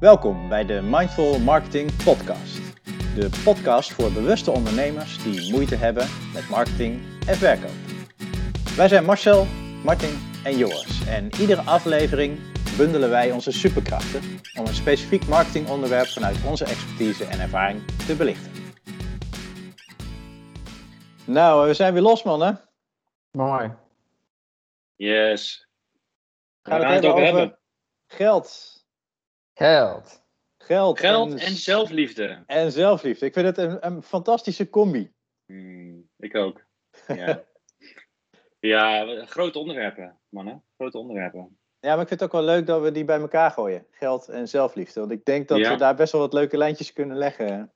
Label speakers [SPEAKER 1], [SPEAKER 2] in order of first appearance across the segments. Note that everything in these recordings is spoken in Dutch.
[SPEAKER 1] Welkom bij de Mindful Marketing Podcast. De podcast voor bewuste ondernemers die moeite hebben met marketing en verkoop. Wij zijn Marcel, Martin en Joris en iedere aflevering bundelen wij onze superkrachten om een specifiek marketingonderwerp vanuit onze expertise en ervaring te belichten. Nou, we zijn weer los mannen.
[SPEAKER 2] Mooi.
[SPEAKER 3] Yes.
[SPEAKER 1] Gaan we
[SPEAKER 3] gaan
[SPEAKER 1] het
[SPEAKER 3] het over hebben?
[SPEAKER 1] geld.
[SPEAKER 2] Geld.
[SPEAKER 1] Geld,
[SPEAKER 3] Geld
[SPEAKER 1] en,
[SPEAKER 3] en zelfliefde.
[SPEAKER 1] en zelfliefde. Ik vind het een, een fantastische combi.
[SPEAKER 3] Hmm, ik ook. Ja. ja, grote onderwerpen, mannen. Grote onderwerpen.
[SPEAKER 1] Ja, maar ik vind het ook wel leuk dat we die bij elkaar gooien. Geld en zelfliefde. Want ik denk dat
[SPEAKER 3] Ja.
[SPEAKER 1] we daar best wel wat leuke lijntjes kunnen leggen.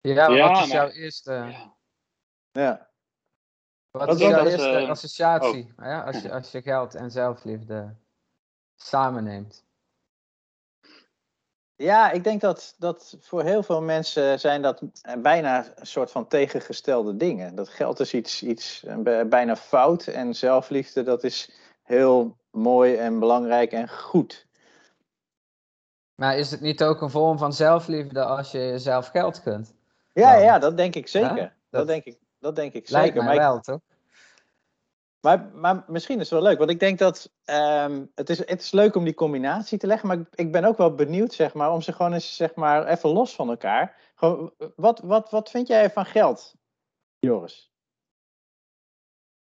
[SPEAKER 2] Ja,
[SPEAKER 3] Ja,
[SPEAKER 2] wat is
[SPEAKER 3] maar-
[SPEAKER 2] jouw eerste,
[SPEAKER 3] Ja.
[SPEAKER 1] Ja.
[SPEAKER 2] wat
[SPEAKER 1] wat
[SPEAKER 2] is jouw eerste
[SPEAKER 3] eh,
[SPEAKER 2] associatie ja, als, je, als je geld en zelfliefde samenneemt?
[SPEAKER 1] Ja, ik denk dat, dat voor heel veel mensen zijn dat bijna een soort van tegengestelde dingen. Dat geld is iets, iets eh, bij- bijna fout en zelfliefde dat is heel mooi en belangrijk en goed.
[SPEAKER 2] Maar is het niet ook een vorm van zelfliefde als je jezelf geld kunt?
[SPEAKER 1] Ja, ja, dat denk ik zeker. Dat,
[SPEAKER 2] Dat
[SPEAKER 1] denk ik, dat denk ik
[SPEAKER 2] Lijkt
[SPEAKER 1] zeker.
[SPEAKER 2] mij
[SPEAKER 1] Maar ik-
[SPEAKER 2] wel, toch?
[SPEAKER 1] Maar, maar misschien is het wel leuk, want ik denk dat ehm, het, is, het is leuk om die combinatie te leggen, maar ik, ik ben ook wel benieuwd, zeg maar, om ze gewoon eens, zeg maar, even los van elkaar. Gewoon, wat, wat, wat vind jij van geld, Joris?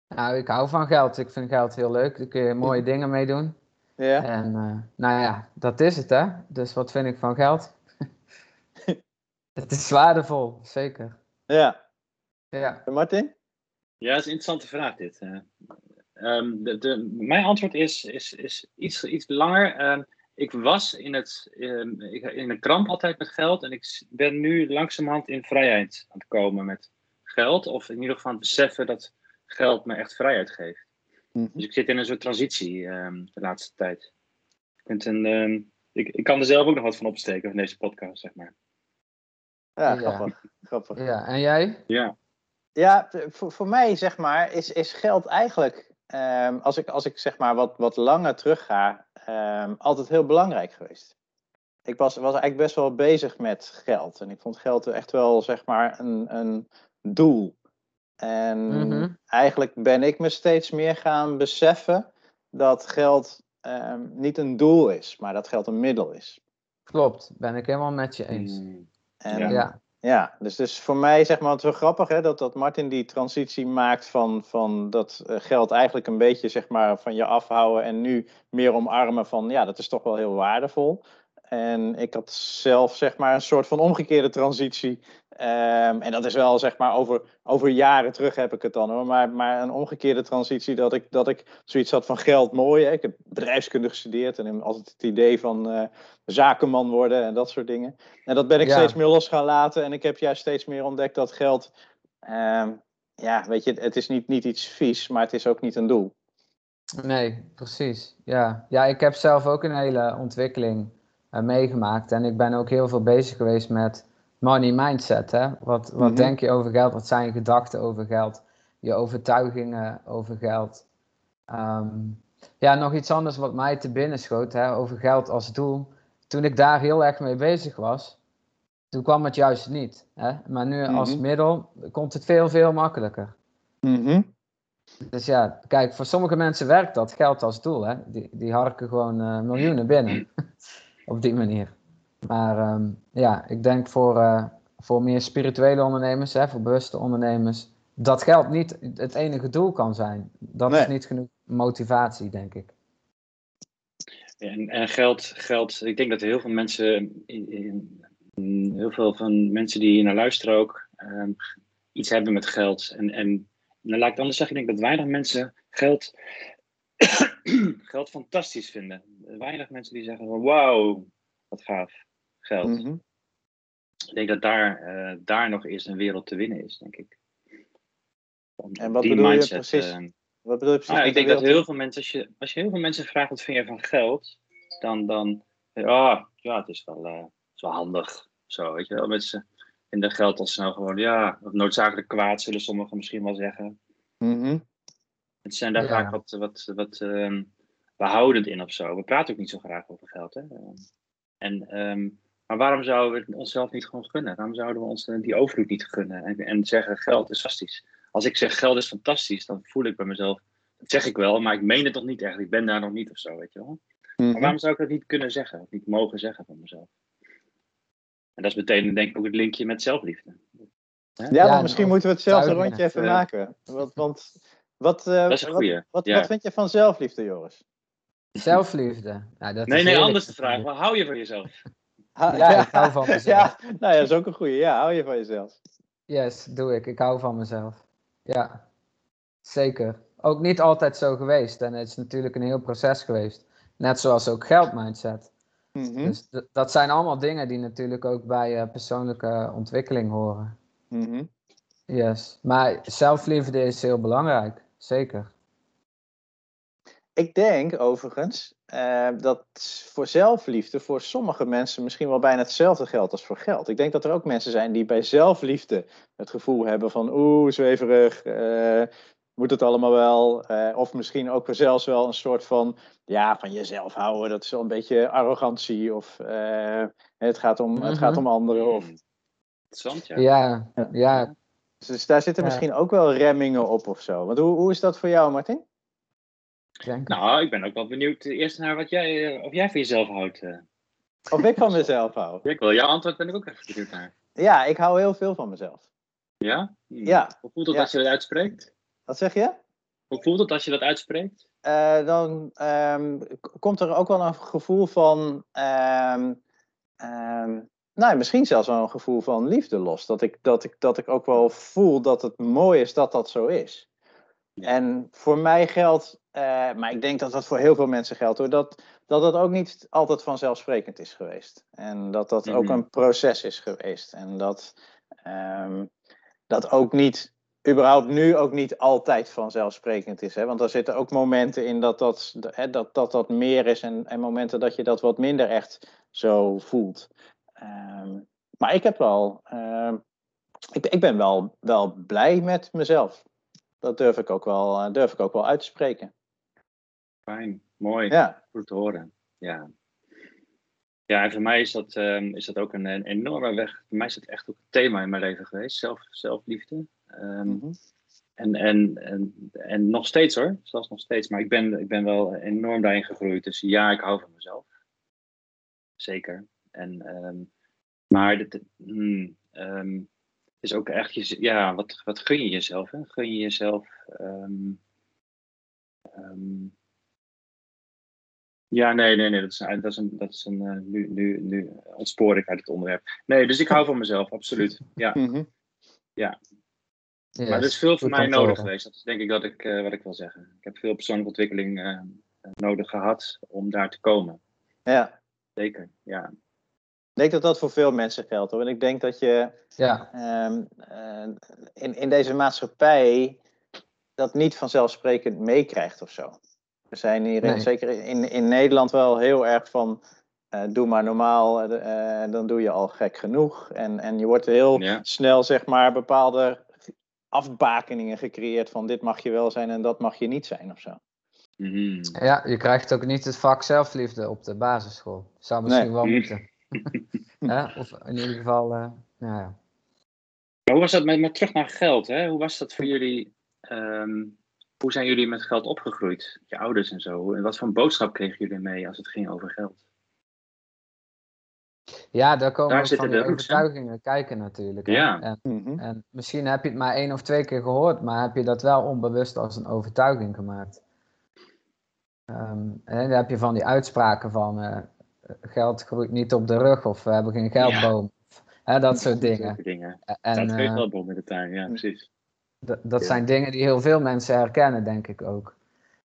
[SPEAKER 2] Nou, ik hou van geld. Ik vind geld heel leuk. Daar kun je mooie dingen mee doen.
[SPEAKER 1] Ja?
[SPEAKER 2] En eh, nou ja, dat is het, hè? Dus wat vind ik van geld? het is waardevol, zeker.
[SPEAKER 1] Ja.
[SPEAKER 2] Ja.
[SPEAKER 1] En Martin?
[SPEAKER 3] Ja, dat is een interessante vraag dit. eh. Ehm, de, de, mijn antwoord is, is, is iets, iets langer. Ehm, ik was in, het, ehm, ik, in een kramp altijd met geld en ik ben nu langzamerhand in vrijheid aan het komen met geld. Of in ieder geval aan het beseffen dat geld me echt vrijheid geeft. Dus ik zit in een soort transitie ehm, de laatste tijd. Ik, vind een, ehm, ik, ik kan er zelf ook nog wat van opsteken van deze podcast, zeg maar.
[SPEAKER 1] Ja,
[SPEAKER 2] Ja.
[SPEAKER 1] grappig. grappig.
[SPEAKER 2] ja. En jij?
[SPEAKER 3] Ja.
[SPEAKER 1] Ja, voor, voor mij zeg maar is, is geld eigenlijk, ehm, als, ik, als ik zeg maar wat, wat langer terug ga, ehm, altijd heel belangrijk geweest. Ik was, was eigenlijk best wel bezig met geld. En ik vond geld echt wel zeg maar een, een doel. En
[SPEAKER 2] Mhm.
[SPEAKER 1] eigenlijk ben ik me steeds meer gaan beseffen dat geld ehm, niet een doel is, maar dat geld een middel is.
[SPEAKER 2] Klopt, ben ik helemaal met je eens.
[SPEAKER 3] Mm,
[SPEAKER 1] En
[SPEAKER 3] Ja.
[SPEAKER 2] Ja.
[SPEAKER 1] Dus, dus voor mij zeg maar, het wel grappig hè, dat, dat Martin die transitie maakt van, van dat eh, geld eigenlijk een beetje zeg maar, van je afhouden en nu meer omarmen van ja, dat is toch wel heel waardevol. En ik had zelf zeg maar een soort van omgekeerde transitie. Ehm, en dat is wel zeg maar over, over jaren terug heb ik het dan hoor. Maar, maar een omgekeerde transitie dat ik, dat ik zoiets had van geld mooi. Hè. Ik heb bedrijfskunde gestudeerd en altijd het idee van eh, zakenman worden en dat soort dingen. En dat ben ik
[SPEAKER 2] Ja.
[SPEAKER 1] steeds meer los gaan laten. En ik heb juist steeds meer ontdekt dat geld. ehm, ja, weet je, het is niet, niet iets vies, maar het is ook niet een doel.
[SPEAKER 2] Nee, precies. Ja. ja, ik heb zelf ook een hele ontwikkeling meegemaakt. En ik ben ook heel veel bezig geweest met money mindset. Hè? Wat, wat
[SPEAKER 1] Mhm.
[SPEAKER 2] denk je over geld? Wat zijn je gedachten over geld? Je overtuigingen over geld? Ehm, ja, nog iets anders wat mij te binnen schoot hè, over geld als doel. Toen ik daar heel erg mee bezig was, toen kwam het juist niet. Hè? Maar nu als
[SPEAKER 1] Mhm.
[SPEAKER 2] middel komt het veel, veel makkelijker.
[SPEAKER 1] Mhm.
[SPEAKER 2] Dus ja, kijk, voor sommige mensen werkt dat geld als doel. Hè? Die, die harken gewoon eh, miljoenen binnen op die manier. Maar ehm, ja, ik denk voor, eh, voor meer spirituele ondernemers, hè, voor bewuste ondernemers, dat geld niet het enige doel kan zijn. Dat is niet genoeg motivatie, denk ik.
[SPEAKER 3] En, en geld, geld, ik denk dat heel veel mensen, in, in- in- heel veel van mensen die hier naar luisteren ook, ehm, iets hebben met geld. En, en nou, laat ik het anders zeggen, ik denk dat weinig mensen geld, geld fantastisch vinden. Weinig mensen die zeggen van wauw, wat gaaf, geld.
[SPEAKER 1] Mhm.
[SPEAKER 3] Ik denk dat daar, eh, daar nog eerst een wereld te winnen is, denk ik. Om
[SPEAKER 1] En wat
[SPEAKER 3] die
[SPEAKER 1] bedoel je precies?
[SPEAKER 3] eh,
[SPEAKER 1] Wat bedoel je precies?
[SPEAKER 3] nou, ik denk
[SPEAKER 1] de
[SPEAKER 3] dat heel veel mensen, als je, als je heel veel mensen vraagt wat vind je van geld, dan, dan ah, ja, het is wel, eh, het is wel handig. Zo, weet je wel. Mensen vinden geld al snel gewoon, ja, noodzakelijk kwaad, zullen sommigen misschien wel zeggen.
[SPEAKER 1] Mhm.
[SPEAKER 3] Het zijn daar
[SPEAKER 2] Ja.
[SPEAKER 3] vaak wat, wat, wat ehm, behoudend in of zo. We praten ook niet zo graag over geld. Hè? En, ehm, maar waarom zouden we het onszelf niet gewoon gunnen? Waarom zouden we ons die overvloed niet gunnen en, en zeggen geld is fantastisch? Als ik zeg geld is fantastisch, dan voel ik bij mezelf, dat zeg ik wel, maar ik meen het nog niet echt. Ik ben daar nog niet of zo, weet je wel. Maar
[SPEAKER 1] Mhm.
[SPEAKER 3] waarom zou ik dat niet kunnen zeggen? Of niet mogen zeggen van mezelf? En dat is meteen denk ik ook het linkje met zelfliefde.
[SPEAKER 1] Ja,
[SPEAKER 2] Ja,
[SPEAKER 1] maar misschien
[SPEAKER 2] nou,
[SPEAKER 1] moeten we hetzelfde rondje even
[SPEAKER 3] eh,
[SPEAKER 1] maken. Want, want wat, eh,
[SPEAKER 3] Dat is een
[SPEAKER 1] wat,
[SPEAKER 3] goeie,
[SPEAKER 1] wat,
[SPEAKER 3] ja.
[SPEAKER 1] wat vind je van zelfliefde, Joris?
[SPEAKER 2] Zelfliefde. Nou, dat
[SPEAKER 3] Nee,
[SPEAKER 2] is
[SPEAKER 3] nee, anders de vraag. Wat hou je van jezelf?
[SPEAKER 1] Ha-
[SPEAKER 2] Ja, ik hou van mezelf.
[SPEAKER 1] Ja, nou ja, dat is ook een goeie. Ja, hou je van jezelf?
[SPEAKER 2] Yes, doe ik. Ik hou van mezelf. Ja, zeker. Ook niet altijd zo geweest. En het is natuurlijk een heel proces geweest. Net zoals ook geldmindset.
[SPEAKER 1] Mhm,
[SPEAKER 2] Dus dat zijn allemaal dingen die natuurlijk ook bij eh, persoonlijke ontwikkeling horen.
[SPEAKER 1] mhm.
[SPEAKER 2] Yes. Maar zelfliefde is heel belangrijk. Zeker.
[SPEAKER 1] Ik denk overigens eh, dat voor zelfliefde voor sommige mensen misschien wel bijna hetzelfde geldt als voor geld. Ik denk dat er ook mensen zijn die bij zelfliefde het gevoel hebben van oeh, zweverig, eh, moet het allemaal wel? Eh, of misschien ook wel zelfs wel een soort van, ja, van jezelf houden, dat is wel een beetje arrogantie of eh, het, gaat om, het
[SPEAKER 2] Mhm.
[SPEAKER 1] gaat om anderen. Of,
[SPEAKER 3] Interessant, ja.
[SPEAKER 2] Ja,
[SPEAKER 1] Ja. Dus daar zitten
[SPEAKER 2] Ja.
[SPEAKER 1] misschien ook wel remmingen op of zo. Want hoe, hoe is dat voor jou, Martin?
[SPEAKER 2] ik denk
[SPEAKER 3] Nou, ik ben ook wel benieuwd eh, eerst naar wat jij, eh, of jij van jezelf houdt. eh.
[SPEAKER 1] Of ik van mezelf hou?
[SPEAKER 3] Ik wil jouw antwoord ben ik ook echt benieuwd naar.
[SPEAKER 1] Ja, ik hou heel veel van mezelf.
[SPEAKER 3] Ja? Hm.
[SPEAKER 1] Ja.
[SPEAKER 3] Hoe voelt het
[SPEAKER 1] Ja.
[SPEAKER 3] als je dat uitspreekt?
[SPEAKER 1] Wat zeg je?
[SPEAKER 3] Hoe voelt het als je dat uitspreekt?
[SPEAKER 1] Eh, dan ehm, komt er ook wel een gevoel van, ehm, ehm, nou, misschien zelfs wel een gevoel van liefde los. Dat ik, dat, ik, dat ik ook wel voel dat het mooi is dat dat zo is.
[SPEAKER 3] Ja.
[SPEAKER 1] En voor mij geldt, eh, maar ik denk dat dat voor heel veel mensen geldt hoor, dat dat, dat ook niet altijd vanzelfsprekend is geweest. En dat dat ook
[SPEAKER 3] Mhm.
[SPEAKER 1] een proces is geweest. En dat ehm, dat ook niet überhaupt nu ook niet altijd vanzelfsprekend is. Hè? Want er zitten ook momenten in dat dat, hè, dat, dat, dat meer is en, en momenten dat je dat wat minder echt zo voelt. Ehm, maar ik heb wel, ehm, ik, ik ben wel, wel blij met mezelf. Dat durf ik ook wel, eh, durf ik ook wel uit te spreken.
[SPEAKER 3] Fijn, mooi.
[SPEAKER 1] Ja,
[SPEAKER 3] Goed te horen. Ja. Ja, en voor mij is dat, ehm, is dat ook een, een enorme weg. Voor mij is dat echt ook een thema in mijn leven geweest. Zelf, zelfliefde.
[SPEAKER 1] Mhm.
[SPEAKER 3] en, en, en, en nog steeds hoor. Zelfs nog steeds. Maar ik ben, ik ben wel enorm daarin gegroeid. Dus ja, ik hou van mezelf. Zeker. En, ehm, maar dit, hmm, ehm, het is ook echt, je, ja, wat, wat gun je jezelf? Hè? Gun je jezelf. ehm, ja, nee, nee, nee. Dat is, een- dat is een. Dat is een eh, nu, nu, nu ontspoor ik uit het onderwerp. Nee, dus ik hou van mezelf, absoluut. Ja.
[SPEAKER 1] Mhm.
[SPEAKER 3] Maar er is veel voor mij nodig geweest. Dat is denk ik dat ik, eh, wat ik wil zeggen. Ik heb veel persoonlijke ontwikkeling eh, nodig gehad om daar te komen.
[SPEAKER 1] ja.
[SPEAKER 3] Zeker, ja.
[SPEAKER 1] Ik denk dat dat voor veel mensen geldt hoor. En ik denk dat je
[SPEAKER 2] Ja,
[SPEAKER 1] ehm, eh, in, in deze maatschappij dat niet vanzelfsprekend meekrijgt of zo. We zijn hier in- zeker in, in Nederland wel heel erg van eh, doe maar normaal, eh, dan doe je al gek genoeg. En, en je wordt heel
[SPEAKER 3] Ja.
[SPEAKER 1] snel zeg maar bepaalde afbakeningen gecreëerd van dit mag je wel zijn en dat mag je niet zijn of zo.
[SPEAKER 3] Mhm.
[SPEAKER 2] ja, je krijgt ook niet het vak zelfliefde op de basisschool. Zou misschien
[SPEAKER 1] Nee.
[SPEAKER 2] wel moeten. Of in ieder geval, eh, nou ja.
[SPEAKER 3] Maar hoe was dat met, met terug naar geld? Hè? Hoe was dat voor jullie? ehm, hoe zijn jullie met geld opgegroeid? Je ouders en zo. En wat voor een boodschap kregen jullie mee als het ging over geld?
[SPEAKER 2] Ja, daar komen
[SPEAKER 3] Daar zitten
[SPEAKER 2] van
[SPEAKER 3] de
[SPEAKER 2] overtuigingen kijken natuurlijk.
[SPEAKER 3] Ja.
[SPEAKER 2] En,
[SPEAKER 1] Mhm.
[SPEAKER 2] en misschien heb je het maar één of twee keer gehoord, maar heb je dat wel onbewust als een overtuiging gemaakt. Ehm, en dan heb je van die uitspraken van eh, geld groeit niet op de rug of we hebben geen geldboom. Hè, dat soort dingen.
[SPEAKER 3] Zulke dingen.
[SPEAKER 2] En
[SPEAKER 3] dat geeft
[SPEAKER 2] eh,
[SPEAKER 3] wel bom in de tuin, ja, precies.
[SPEAKER 2] dat
[SPEAKER 3] Ja.
[SPEAKER 2] zijn dingen die heel veel mensen herkennen, denk ik ook.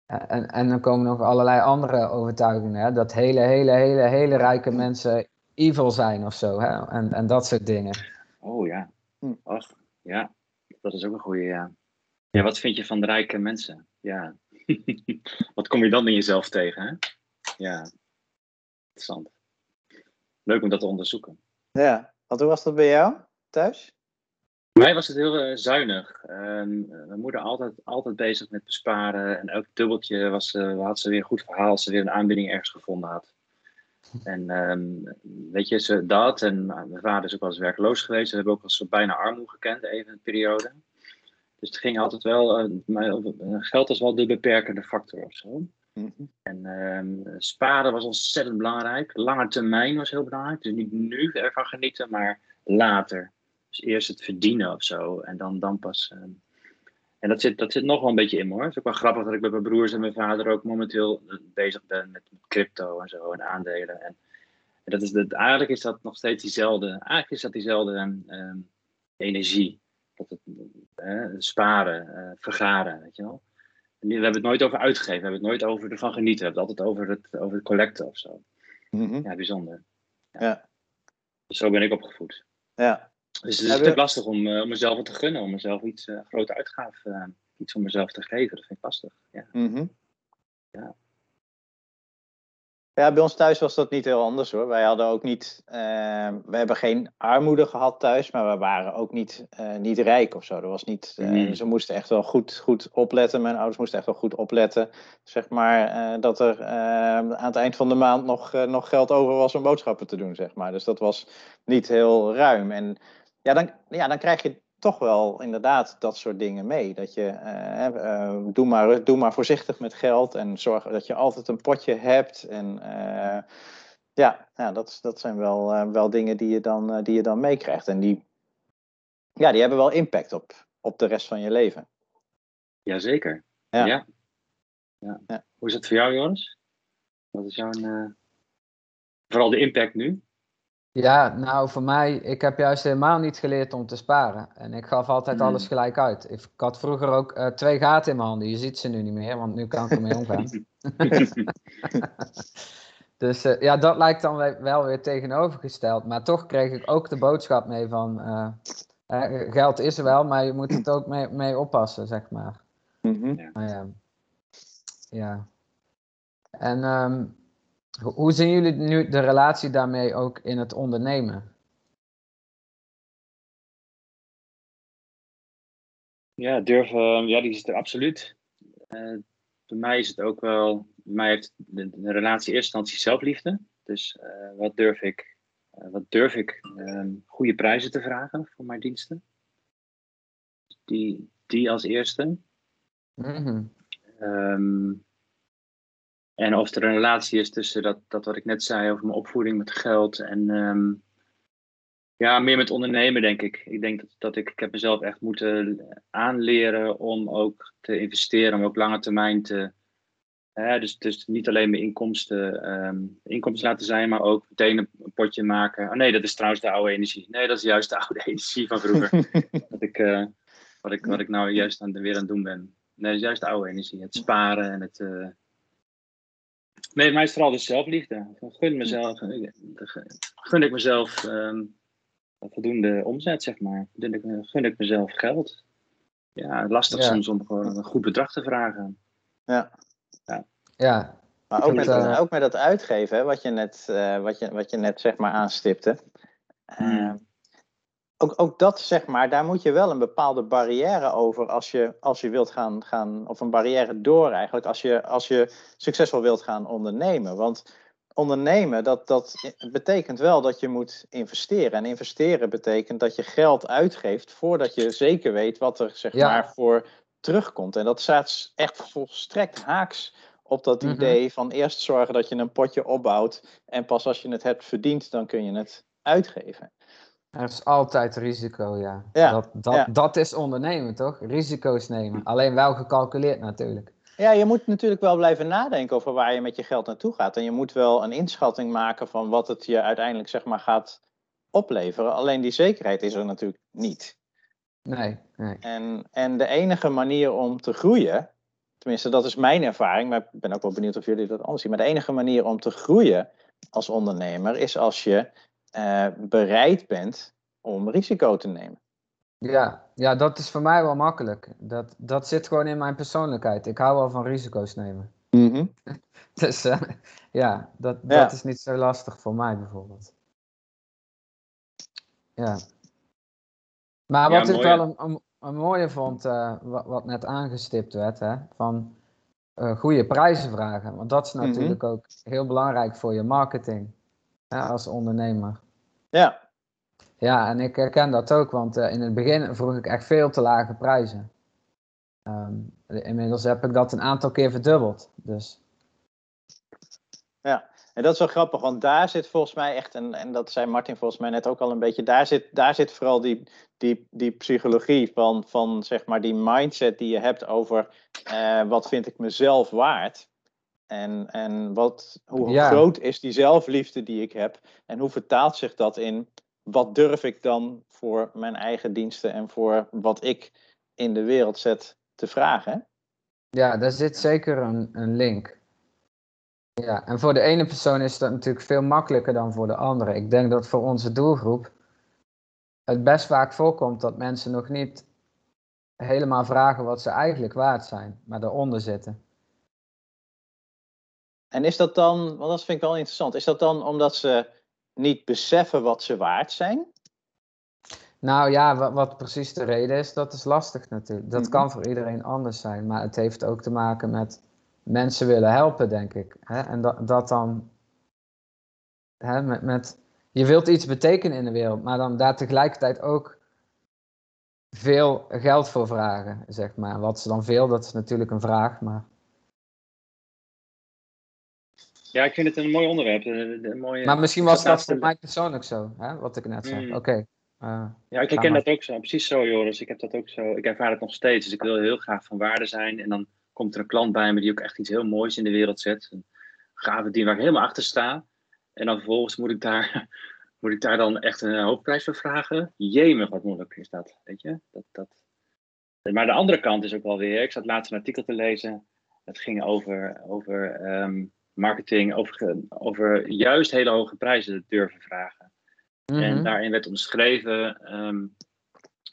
[SPEAKER 2] Eh, En, en dan komen nog allerlei andere overtuigingen. Hè? Dat hele, hele, hele, hele rijke mensen evil zijn of zo. Hè? En, en dat soort dingen.
[SPEAKER 3] Oh ja.
[SPEAKER 1] Hm.
[SPEAKER 3] Ach, ja. Dat is ook een goede, ja. Ja, wat vind je van de rijke mensen? Ja. wat kom je dan in jezelf tegen, hè? Ja. Interessant. Leuk om dat te onderzoeken.
[SPEAKER 1] Ja, want hoe was dat bij jou thuis?
[SPEAKER 3] Voor mij was het heel uh, zuinig. Um, mijn moeder altijd, altijd bezig met besparen. En elk dubbeltje was, uh, had ze weer een goed verhaal als ze weer een aanbieding ergens gevonden had. En um, weet je, ze, dat. En mijn vader is ook wel eens werkloos geweest. We hebben ook wel eens bijna armoede gekend, even een periode. Dus het ging altijd wel, uh, geld was wel de beperkende factor of zo. -hmm. En um, sparen was ontzettend belangrijk. Lange termijn was heel belangrijk. Dus niet nu ervan genieten, maar later. Dus eerst het verdienen of zo. En dan, dan pas. Um, en dat zit, dat zit nog wel een beetje in hoor. Het is ook wel grappig dat ik met mijn broers en mijn vader ook momenteel bezig ben met crypto en zo en aandelen. En, en dat is de, eigenlijk is dat nog steeds diezelfde, is dat diezelfde um, energie. Dat het, uh, sparen, uh, vergaren, weet je wel. We hebben het nooit over uitgeven, we hebben het nooit over ervan genieten. We hebben het altijd over het, over het collecten of zo. Mm -hmm. Ja, bijzonder. Ja. ja. Dus zo ben ik opgevoed.
[SPEAKER 1] Ja.
[SPEAKER 3] Dus het is natuurlijk lastig om, uh, om mezelf wat te gunnen, om mezelf iets uh, grote uitgaven, uh, iets om mezelf te geven. Dat vind ik lastig. Ja.
[SPEAKER 1] Mm -hmm. ja. Ja, bij ons thuis was dat niet heel anders hoor. Wij hadden ook niet, uh, we hebben geen armoede gehad thuis, maar we waren ook niet, uh, niet rijk of zo. Er was niet, uh, mm. Ze moesten echt wel goed, goed opletten. Mijn ouders moesten echt wel goed opletten. Zeg maar dat er aan het eind van de maand nog, nog geld over was om boodschappen te doen, zeg maar. Dus dat was niet heel ruim. En ja, dan, ja, dan krijg je toch wel inderdaad dat soort dingen mee. Dat je, uh, uh, doe, maar, doe maar voorzichtig met geld en zorg dat je altijd een potje hebt. En uh, ja, ja dat, dat zijn wel, wel dingen die je dan, die je dan meekrijgt. En die, ja, die hebben wel impact op, op de rest van je leven.
[SPEAKER 3] Jazeker. Ja. Ja. ja. ja. Hoe is het voor jou, Joris? Wat is jouw... vooral de impact nu?
[SPEAKER 2] Ja, nou voor mij, ik heb juist helemaal niet geleerd om te sparen. En ik gaf altijd mm. alles gelijk uit. Ik, had vroeger ook uh, twee gaten in mijn handen. Je ziet ze nu niet meer, want nu kan ik ermee omgaan. dus uh, ja, dat lijkt dan wel weer tegenovergesteld. Maar toch kreeg ik ook de boodschap mee van... Uh, geld is er wel, maar je moet het ook mee, mee oppassen, zeg maar.
[SPEAKER 1] Mm -hmm.
[SPEAKER 2] ja. ja. En... Um, hoe zien jullie nu de relatie daarmee ook in het ondernemen?
[SPEAKER 3] Ja, durven, ja, die is er absoluut. Uh, voor mij is het ook wel, voor mij heeft de, de relatie eerst instantie zelfliefde. Dus uh, wat durf ik, uh, wat durf ik um, goede prijzen te vragen voor mijn diensten? Die, die als eerste.
[SPEAKER 2] Mm -hmm.
[SPEAKER 3] um, en of er een relatie is tussen dat, dat wat ik net zei over mijn opvoeding met geld en um, ja, meer met ondernemen, denk ik. Ik denk dat, dat ik, ik heb mezelf echt moeten aanleren om ook te investeren, om ook lange termijn te. Hè, dus, dus niet alleen mijn inkomsten, um, inkomsten laten zijn, maar ook meteen een potje maken. Oh nee, dat is trouwens de oude energie. Nee, dat is juist de oude energie van vroeger. dat ik, uh, wat, ik, wat ik nou juist aan, weer aan het doen ben. Nee, dat is juist de oude energie. Het sparen en het. Uh, Nee, mij is vooral de zelfliefde. Gun, mezelf, gun ik mezelf um, voldoende omzet, zeg maar. Gun ik, gun ik mezelf geld. Ja, lastig ja. soms om gewoon een goed bedrag te vragen.
[SPEAKER 1] Ja.
[SPEAKER 2] Ja. ja.
[SPEAKER 1] Maar ook met, uh, ook met dat uitgeven, hè, wat, je net, uh, wat, je, wat je net zeg maar aanstipte. Hmm. Ook, ook dat, zeg maar, daar moet je wel een bepaalde barrière over als je, als je wilt gaan, gaan, of een barrière door eigenlijk, als je, als je succesvol wilt gaan ondernemen. Want ondernemen, dat, dat betekent wel dat je moet investeren. En investeren betekent dat je geld uitgeeft voordat je zeker weet wat er, zeg ja. maar, voor terugkomt. En dat staat echt volstrekt haaks op dat mm -hmm. idee van eerst zorgen dat je een potje opbouwt en pas als je het hebt verdiend, dan kun je het uitgeven.
[SPEAKER 2] Er is altijd risico, ja.
[SPEAKER 1] ja
[SPEAKER 2] dat, dat,
[SPEAKER 1] ja.
[SPEAKER 2] dat is ondernemen, toch? Risico's nemen. Alleen wel gecalculeerd natuurlijk.
[SPEAKER 1] Ja, je moet natuurlijk wel blijven nadenken over waar je met je geld naartoe gaat. En je moet wel een inschatting maken van wat het je uiteindelijk zeg maar, gaat opleveren. Alleen die zekerheid is er natuurlijk niet.
[SPEAKER 2] Nee, nee.
[SPEAKER 1] En, en de enige manier om te groeien, tenminste dat is mijn ervaring, maar ik ben ook wel benieuwd of jullie dat anders zien. Maar de enige manier om te groeien als ondernemer is als je uh, bereid bent om risico te nemen.
[SPEAKER 2] Ja, ja, dat is voor mij wel makkelijk. Dat, dat zit gewoon in mijn persoonlijkheid. Ik hou wel van risico's nemen.
[SPEAKER 1] Mm -hmm.
[SPEAKER 2] dus uh, ja, dat, ja. dat is niet zo lastig voor mij bijvoorbeeld. Ja. Maar
[SPEAKER 3] Ja,
[SPEAKER 2] wat ik wel een, een, een mooie vond, eh, wat, wat net aangestipt werd, hè, van eh, goede prijzen vragen. Want dat is
[SPEAKER 1] Mhm.
[SPEAKER 2] natuurlijk ook heel belangrijk voor je marketing hè, als ondernemer.
[SPEAKER 1] Ja,
[SPEAKER 2] Ja, en ik herken dat ook, want eh, in het begin vroeg ik echt veel te lage prijzen. Ehm, inmiddels heb ik dat een aantal keer verdubbeld. Dus
[SPEAKER 1] en dat is wel grappig, want daar zit volgens mij echt, en, en dat zei Martin volgens mij net ook al een beetje, daar zit, daar zit vooral die, die, die psychologie van, van, zeg maar, die mindset die je hebt over eh, wat vind ik mezelf waard. En, en wat, hoe
[SPEAKER 2] Ja.
[SPEAKER 1] groot is die zelfliefde die ik heb? En hoe vertaalt zich dat in wat durf ik dan voor mijn eigen diensten en voor wat ik in de wereld zet te vragen?
[SPEAKER 2] ja, daar zit zeker een, een link. Ja, en voor de ene persoon is dat natuurlijk veel makkelijker dan voor de andere. Ik denk dat voor onze doelgroep het best vaak voorkomt dat mensen nog niet helemaal vragen wat ze eigenlijk waard zijn, maar daaronder zitten.
[SPEAKER 1] En is dat dan, want dat vind ik wel interessant, is dat dan omdat ze niet beseffen wat ze waard zijn?
[SPEAKER 2] Nou ja, wat, wat precies de reden is, dat is lastig natuurlijk. Dat
[SPEAKER 1] Mhm.
[SPEAKER 2] kan voor iedereen anders zijn, maar het heeft ook te maken met mensen willen helpen, denk ik. Hè? En dat, dat dan, hè, met, met, je wilt iets betekenen in de wereld, maar dan daar tegelijkertijd ook veel geld voor vragen, zeg maar. Wat ze dan veel, dat is natuurlijk een vraag, maar
[SPEAKER 3] Ja, ik vind het een mooi onderwerp. Een, een mooie,
[SPEAKER 2] Maar misschien was dat voor mij persoonlijk zo, hè? wat ik net zei.
[SPEAKER 3] Mm.
[SPEAKER 2] Oké. eh,
[SPEAKER 3] Ja, ik herken dat ook zo. Precies zo, Joris. Ik heb dat ook zo. Ik ervaar het nog steeds. Dus ik wil heel graag van waarde zijn. En dan komt er een klant bij me die ook echt iets heel moois in de wereld zet. Een gave die waar ik helemaal achter sta. En dan vervolgens moet ik daar, moet ik daar dan echt een hoofdprijs voor vragen. Jemig, wat moeilijk is dat. Weet je? Dat, dat. Maar de andere kant is ook wel weer. Ik zat laatst een artikel te lezen. Het ging over, over ehm, marketing, over, over juist hele hoge prijzen durven vragen. En
[SPEAKER 2] mhm.
[SPEAKER 3] daarin werd omschreven ehm,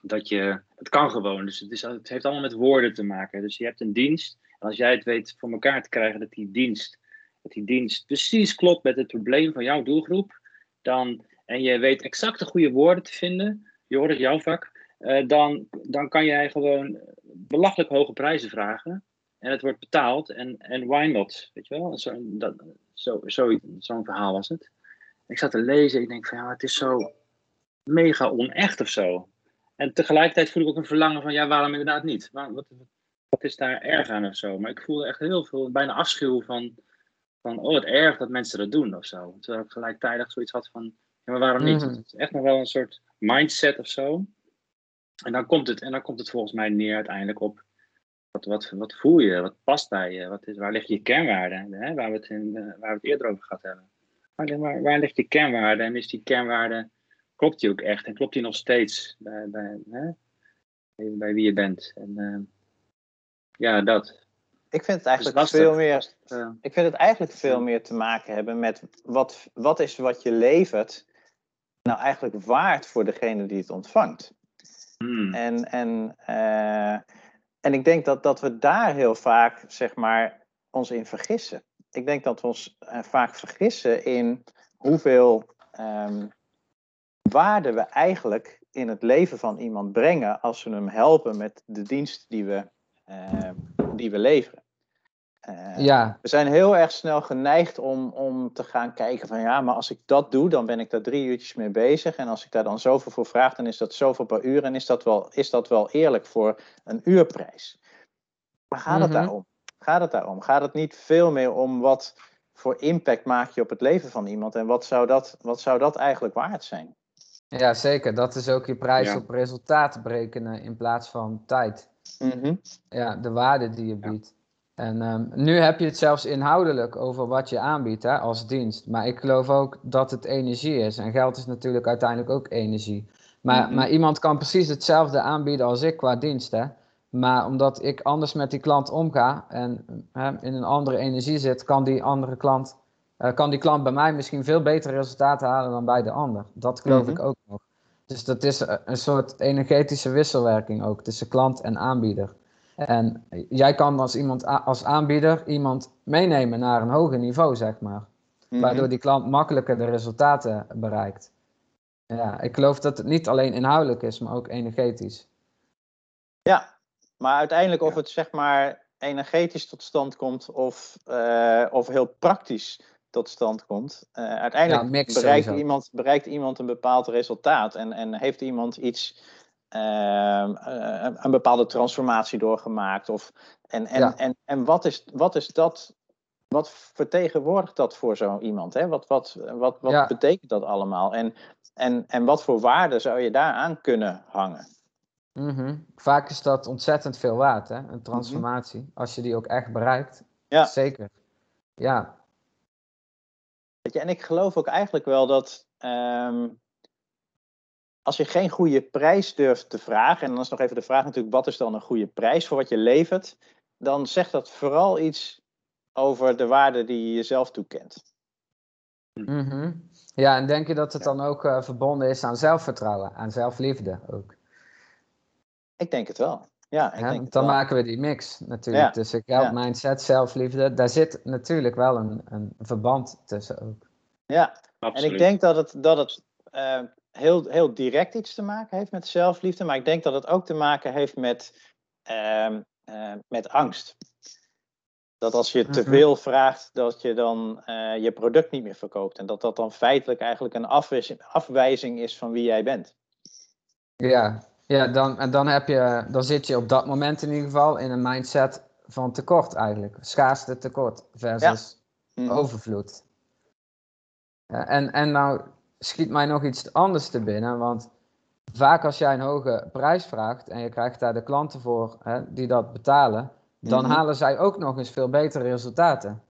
[SPEAKER 3] dat je, het kan gewoon, dus het, is, het heeft allemaal met woorden te maken. Dus je hebt een dienst, en als jij het weet voor elkaar te krijgen dat die dienst, dat die dienst precies klopt met het probleem van jouw doelgroep, dan, en je weet exact de goede woorden te vinden, Joris, jouw vak, eh, dan, dan kan jij gewoon belachelijk hoge prijzen vragen. En het wordt betaald, en, en why not? Weet je wel? Zo, dat, zo, zo, zo'n verhaal was het. Ik zat te lezen, ik denk van ja, het is zo mega onecht of zo. En tegelijkertijd voel ik ook een verlangen van ja, waarom inderdaad niet? Waar- wat, wat is daar erg aan of zo? Maar ik voelde echt heel veel, bijna afschuw van, van oh, het erg dat mensen dat doen of zo. Terwijl ik gelijktijdig zoiets had van ja, maar waarom niet?
[SPEAKER 2] Mhm.
[SPEAKER 3] Het is echt nog wel een soort mindset of zo. En dan komt het, en dan komt het volgens mij neer uiteindelijk op wat, wat, wat voel je, wat past bij je, wat is, waar lig je kernwaarde, hè? Waar, we het in, eh, waar we het eerder over gehad hebben. Waar, waar, waar ligt je kernwaarde en is die kernwaarde, klopt die ook echt en klopt die nog steeds bij, bij, hè? bij, bij wie je bent? En eh, ja, dat.
[SPEAKER 1] Ik vind het
[SPEAKER 3] Dus
[SPEAKER 1] eigenlijk
[SPEAKER 3] lastig.
[SPEAKER 1] veel meer
[SPEAKER 3] Lastig, eh,
[SPEAKER 1] Ik vind het eigenlijk veel meer te maken hebben met wat, wat is wat je levert nou eigenlijk waard voor degene die het ontvangt.
[SPEAKER 3] hmm.
[SPEAKER 1] En, en, en ik denk dat, dat we daar heel vaak zeg maar, ons in vergissen. Ik denk dat we ons eh, vaak vergissen in hoeveel ehm, waarde we eigenlijk in het leven van iemand brengen als we hem helpen met de dienst die we, eh, die we leveren. Eh,
[SPEAKER 2] Ja,
[SPEAKER 1] we zijn heel erg snel geneigd om, om te gaan kijken van ja, maar als ik dat doe, dan ben ik daar drie uurtjes mee bezig. En als ik daar dan zoveel voor vraag, dan is dat zoveel per uur. En is dat wel, is dat wel eerlijk voor een uurprijs? Maar gaat het
[SPEAKER 2] Mhm.
[SPEAKER 1] daarom? Gaat het daarom? Gaat het niet veel meer om wat voor impact maak je op het leven van iemand? En wat zou dat, wat zou dat eigenlijk waard zijn?
[SPEAKER 2] ja, zeker. Dat is ook je prijs
[SPEAKER 3] Ja.
[SPEAKER 2] op resultaat berekenen in plaats van tijd.
[SPEAKER 1] Mhm.
[SPEAKER 2] Ja, de waarde die je biedt. En ehm, nu heb je het zelfs inhoudelijk over wat je aanbiedt hè, als dienst. Maar ik geloof ook dat het energie is. En geld is natuurlijk uiteindelijk ook energie. Maar,
[SPEAKER 1] Mhm.
[SPEAKER 2] maar iemand kan precies hetzelfde aanbieden als ik qua dienst. Hè? Maar omdat ik anders met die klant omga en hè, in een andere energie zit, kan die andere klant, eh, kan die klant bij mij misschien veel beter resultaten halen dan bij de ander. Dat geloof
[SPEAKER 1] Mhm.
[SPEAKER 2] ik ook nog. Dus dat is eh, een soort energetische wisselwerking ook tussen klant en aanbieder. En jij kan als, iemand, als aanbieder iemand meenemen naar een hoger niveau, zeg maar.
[SPEAKER 1] Mhm.
[SPEAKER 2] Waardoor die klant makkelijker de resultaten bereikt. Ja, ik geloof dat het niet alleen inhoudelijk is, maar ook energetisch.
[SPEAKER 1] Ja, maar uiteindelijk of het zeg maar energetisch tot stand komt of, eh, of heel praktisch tot stand komt. eh, uiteindelijk
[SPEAKER 2] Ja,
[SPEAKER 1] bereikt,
[SPEAKER 2] sowieso.
[SPEAKER 1] iemand, bereikt iemand een bepaald resultaat en, en heeft iemand iets, een- een bepaalde transformatie doorgemaakt. Of, en en,
[SPEAKER 2] Ja.
[SPEAKER 1] en, en wat, is, wat is dat? Wat vertegenwoordigt dat voor zo iemand? Hè? Wat, wat, wat, wat
[SPEAKER 2] Ja.
[SPEAKER 1] betekent dat allemaal? En, en, en wat voor waarde zou je daaraan kunnen hangen?
[SPEAKER 2] Mhm. Vaak is dat ontzettend veel waard, hè? een transformatie. Als je die ook echt bereikt.
[SPEAKER 1] Ja.
[SPEAKER 2] Zeker. Ja,
[SPEAKER 1] Weet je, en ik geloof ook eigenlijk wel dat ehm, als je geen goede prijs durft te vragen, en dan is nog even de vraag natuurlijk, wat is dan een goede prijs voor wat je levert, dan zegt dat vooral iets over de waarde die je jezelf toekent.
[SPEAKER 2] Mhm. ja, en denk je dat het dan ook eh, verbonden is aan zelfvertrouwen, aan zelfliefde ook?
[SPEAKER 1] Ik denk het wel. Ja, ik denk
[SPEAKER 2] dan
[SPEAKER 1] wel.
[SPEAKER 2] maken we die mix natuurlijk
[SPEAKER 1] Ja.
[SPEAKER 2] tussen geld,
[SPEAKER 1] Ja.
[SPEAKER 2] mindset, zelfliefde. Daar zit natuurlijk wel een, een verband tussen ook.
[SPEAKER 1] Ja, en
[SPEAKER 3] Absoluut.
[SPEAKER 1] ik denk dat het, dat het eh, heel, heel direct iets te maken heeft met zelfliefde, maar ik denk dat het ook te maken heeft met, ehm, eh, met angst. Dat als je te
[SPEAKER 2] Mhm.
[SPEAKER 1] veel vraagt, dat je dan eh, je product niet meer verkoopt. En dat dat dan feitelijk eigenlijk een afwijzing, afwijzing is van wie jij bent.
[SPEAKER 2] Ja, ja dan, en dan, heb je, dan zit je op dat moment in ieder geval in een mindset van tekort eigenlijk. Schaarste tekort versus
[SPEAKER 1] Mhm.
[SPEAKER 2] overvloed. Ja, en, en nou schiet mij nog iets anders te binnen, want vaak als jij een hoge prijs vraagt en je krijgt daar de klanten voor hè, die dat betalen, dan
[SPEAKER 1] Mhm.
[SPEAKER 2] halen zij ook nog eens veel betere resultaten.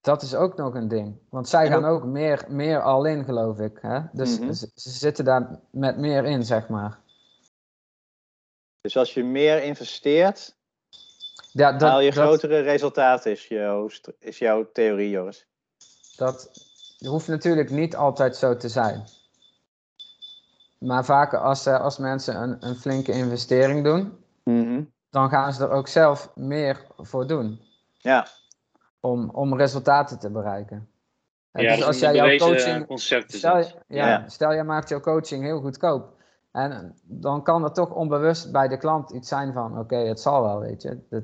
[SPEAKER 2] Dat is ook nog een ding. Want zij gaan ook meer, meer al in, geloof ik. Hè? Dus
[SPEAKER 1] Mhm.
[SPEAKER 2] ze, ze zitten daar met meer in, zeg maar.
[SPEAKER 1] Dus als je meer investeert,
[SPEAKER 2] Ja, dat,
[SPEAKER 1] haal je
[SPEAKER 2] dat,
[SPEAKER 1] grotere resultaten, is, jouw is jouw theorie, Joris.
[SPEAKER 2] dat hoeft natuurlijk niet altijd zo te zijn. Maar vaak als, eh, als mensen een, een flinke investering doen,
[SPEAKER 1] Mhm.
[SPEAKER 2] dan gaan ze er ook zelf meer voor doen.
[SPEAKER 1] Ja,
[SPEAKER 2] Om, om resultaten te bereiken. En
[SPEAKER 3] ja,
[SPEAKER 2] dus als jij jouw coaching.
[SPEAKER 3] concept. Is
[SPEAKER 2] Stel, je- ja,
[SPEAKER 1] Ja.
[SPEAKER 2] stel jij maakt jouw coaching heel goedkoop. En dan kan er toch onbewust bij de klant iets zijn van: oké, het zal wel, weet je. Dat,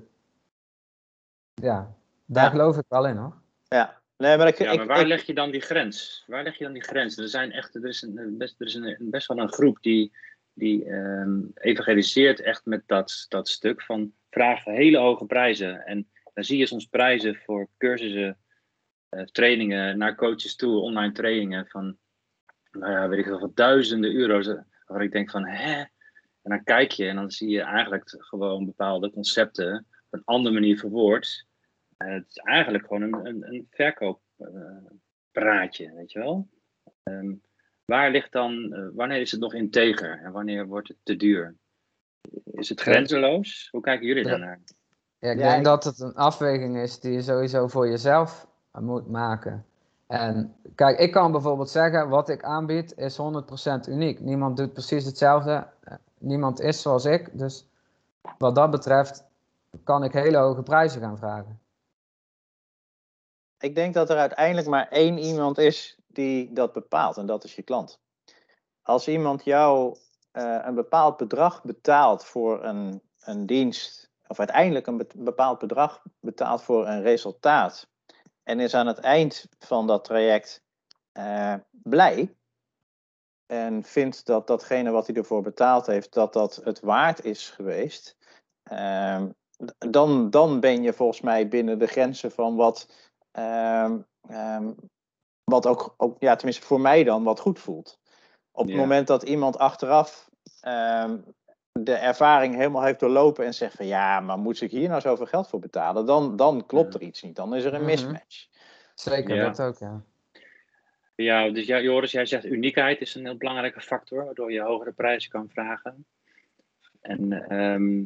[SPEAKER 2] ja, daar
[SPEAKER 1] Ja.
[SPEAKER 2] geloof ik wel in hoor.
[SPEAKER 1] ja. Nee, maar ik,
[SPEAKER 3] Ja, maar waar
[SPEAKER 1] ik-
[SPEAKER 3] leg je dan die grens? Waar leg je dan die grens? Er, zijn echt, er is, een, best, er is een, een- best wel een groep die, die ehm, evangeliseert echt met dat, dat stuk van vragen hele hoge prijzen. En dan zie je soms prijzen voor cursussen, eh, trainingen naar coaches toe, online trainingen van, nou ja, weet ik veel, van duizenden euro's. eh, Waar ik denk van, hè? En dan kijk je en dan zie je eigenlijk gewoon bepaalde concepten op een andere manier verwoord. Eh, het is eigenlijk gewoon een, een, een verkooppraatje, weet je wel. Ehm, waar ligt dan, eh, wanneer is het nog integer en wanneer wordt het te duur? Is het grenzeloos? Hoe kijken jullie daarnaar?
[SPEAKER 2] Ja, ik denk dat het een afweging is die je sowieso voor jezelf moet maken. En kijk, ik kan bijvoorbeeld zeggen, wat ik aanbied is 100% uniek. Niemand doet precies hetzelfde. Eh, Niemand is zoals ik. Dus wat dat betreft kan ik hele hoge prijzen gaan vragen.
[SPEAKER 1] Ik denk dat er uiteindelijk maar één iemand is die dat bepaalt en dat is je klant. Als iemand jou eh, een bepaald bedrag betaalt voor een, een dienst, of uiteindelijk een be- bepaald bedrag betaalt voor een resultaat, en is aan het eind van dat traject eh, blij, en vindt dat datgene wat hij ervoor betaald heeft, dat dat het waard is geweest, ehm, dan, dan ben je volgens mij binnen de grenzen van wat Ehm, ehm, wat ook, ook, ja, tenminste voor mij dan, wat goed voelt. Op het
[SPEAKER 3] Ja.
[SPEAKER 1] moment dat iemand achteraf ehm, de ervaring helemaal heeft doorlopen en zegt van ja, maar moet ik hier nou zoveel geld voor betalen? Dan, dan klopt
[SPEAKER 3] Ja.
[SPEAKER 1] er iets niet. Dan is er een
[SPEAKER 2] Mhm.
[SPEAKER 1] mismatch.
[SPEAKER 2] Zeker,
[SPEAKER 3] Ja.
[SPEAKER 2] dat ook, ja.
[SPEAKER 3] Ja, dus ja, Joris, jij zegt uniekheid is een heel belangrijke factor, waardoor je hogere prijzen kan vragen. En ehm,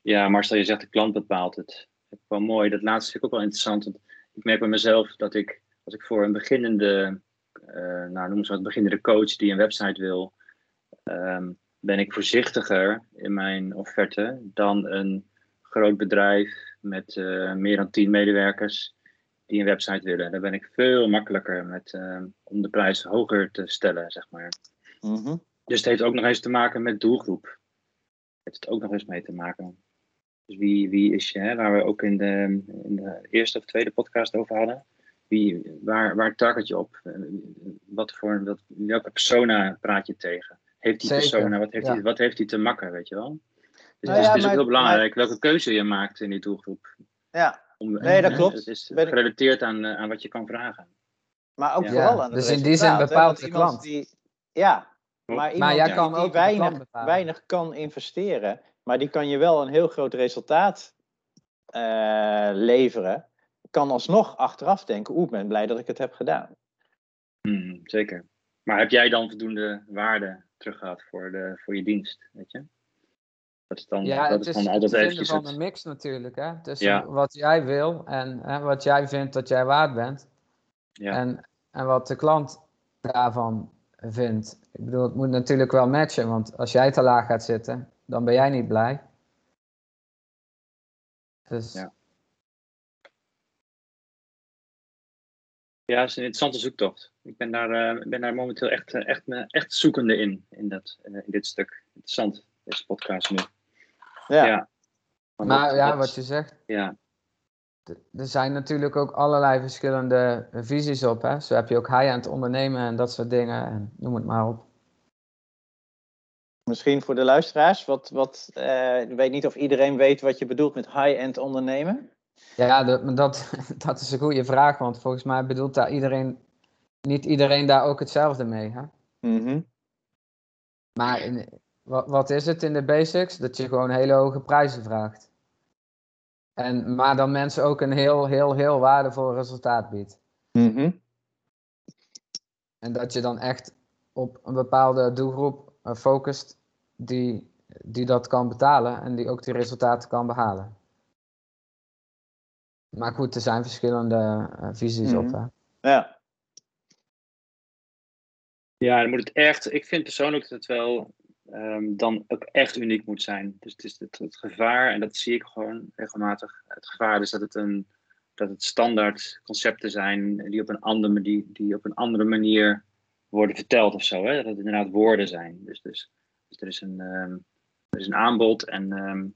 [SPEAKER 3] ja, Marcel, je zegt de klant bepaalt het. Dat is wel mooi, dat laatste vind ik ook wel interessant. Want ik merk bij mezelf dat ik, als ik voor een beginnende, eh nou noem ze wat, beginnende coach die een website wil, ehm, ben ik voorzichtiger in mijn offerte dan een groot bedrijf met eh, meer dan tien medewerkers, die een website willen. Daar ben ik veel makkelijker met, ehm, om de prijs hoger te stellen, zeg maar.
[SPEAKER 1] Mhm.
[SPEAKER 3] Dus het heeft ook nog eens te maken met doelgroep. Het heeft ook nog eens mee te maken. Dus wie, wie is je, hè, waar we ook in de, in de eerste of tweede podcast over hadden. Wie, waar, waar target je op? Eh, Wat voor, wat, welke persona praat je tegen? Heeft die
[SPEAKER 2] Zeker,
[SPEAKER 3] persona, wat heeft,
[SPEAKER 2] ja.
[SPEAKER 3] die, wat heeft die te makken, weet je wel? Dus
[SPEAKER 1] Nou
[SPEAKER 3] het is,
[SPEAKER 1] ja,
[SPEAKER 3] het is ook heel belangrijk welke keuze je maakt in die doelgroep.
[SPEAKER 1] Ja,
[SPEAKER 3] Om,
[SPEAKER 1] Nee, dat
[SPEAKER 3] hè,
[SPEAKER 1] klopt.
[SPEAKER 3] Het is gerelateerd aan, eh, aan wat je kan vragen.
[SPEAKER 1] maar ook
[SPEAKER 3] Ja.
[SPEAKER 1] vooral aan het
[SPEAKER 2] Dus in die zin bepaalt de klant.
[SPEAKER 1] Die, ja, maar iemand
[SPEAKER 2] jij kan
[SPEAKER 1] die
[SPEAKER 2] ook de
[SPEAKER 1] weinig, weinig kan investeren, maar die kan je wel een heel groot resultaat eh, leveren, kan alsnog achteraf denken, oeh, ik ben blij dat ik het heb gedaan.
[SPEAKER 3] Hmm, zeker. Maar heb jij dan voldoende waarde teruggehad voor, de, voor je dienst? Weet je? Dat is dan,
[SPEAKER 2] Ja,
[SPEAKER 3] dat
[SPEAKER 2] het
[SPEAKER 3] is dan
[SPEAKER 2] het vinden van
[SPEAKER 3] het.
[SPEAKER 2] een mix natuurlijk. Hè? Tussen
[SPEAKER 3] Ja.
[SPEAKER 2] wat jij wil en hè, wat jij vindt dat jij waard bent.
[SPEAKER 3] Ja.
[SPEAKER 2] En, en wat de klant daarvan vindt. Ik bedoel, het moet natuurlijk wel matchen. Want als jij te laag gaat zitten, dan ben jij niet blij. Dus
[SPEAKER 3] Ja. Ja, het is een interessante zoektocht. Ik ben daar, eh, ben daar momenteel echt, eh, echt, eh, echt zoekende in, in, dat, eh, in dit stuk. Interessant, deze podcast nu.
[SPEAKER 1] Ja,
[SPEAKER 3] Ja.
[SPEAKER 2] Maar
[SPEAKER 3] dat-
[SPEAKER 2] ja,
[SPEAKER 3] dat-
[SPEAKER 2] wat je zegt.
[SPEAKER 3] Ja,
[SPEAKER 2] Er zijn natuurlijk ook allerlei verschillende visies op. Hè? Zo heb je ook high-end ondernemen en dat soort dingen. En noem het maar op.
[SPEAKER 1] misschien voor de luisteraars, wat, wat, eh, ik weet niet of iedereen weet wat je bedoelt met high-end ondernemen.
[SPEAKER 2] Ja, dat, dat, dat is een goede vraag. Want volgens mij bedoelt daar iedereen, niet iedereen daar ook hetzelfde mee. Hè?
[SPEAKER 1] Mhm.
[SPEAKER 2] Maar in, wat, wat is het in de basics? Dat je gewoon hele hoge prijzen vraagt. En, maar dan mensen ook een heel, heel, heel waardevol resultaat biedt.
[SPEAKER 1] Mhm.
[SPEAKER 2] En dat je dan echt op een bepaalde doelgroep focust die, die dat kan betalen en die ook die resultaten kan behalen. Maar goed, er zijn verschillende eh, visies op.
[SPEAKER 1] Mhm.
[SPEAKER 2] Hè?
[SPEAKER 1] Ja.
[SPEAKER 3] Ja, dan moet het echt. Ik vind persoonlijk dat het wel ehm, dan ook echt uniek moet zijn. Dus het is het, het gevaar, en dat zie ik gewoon regelmatig. Het gevaar is dat het, een, dat het standaard concepten zijn die op een andere, die, die op een andere manier worden verteld of zo. Hè? Dat het inderdaad woorden zijn. Dus, dus, dus er, is een, ehm, er is een aanbod en, ehm,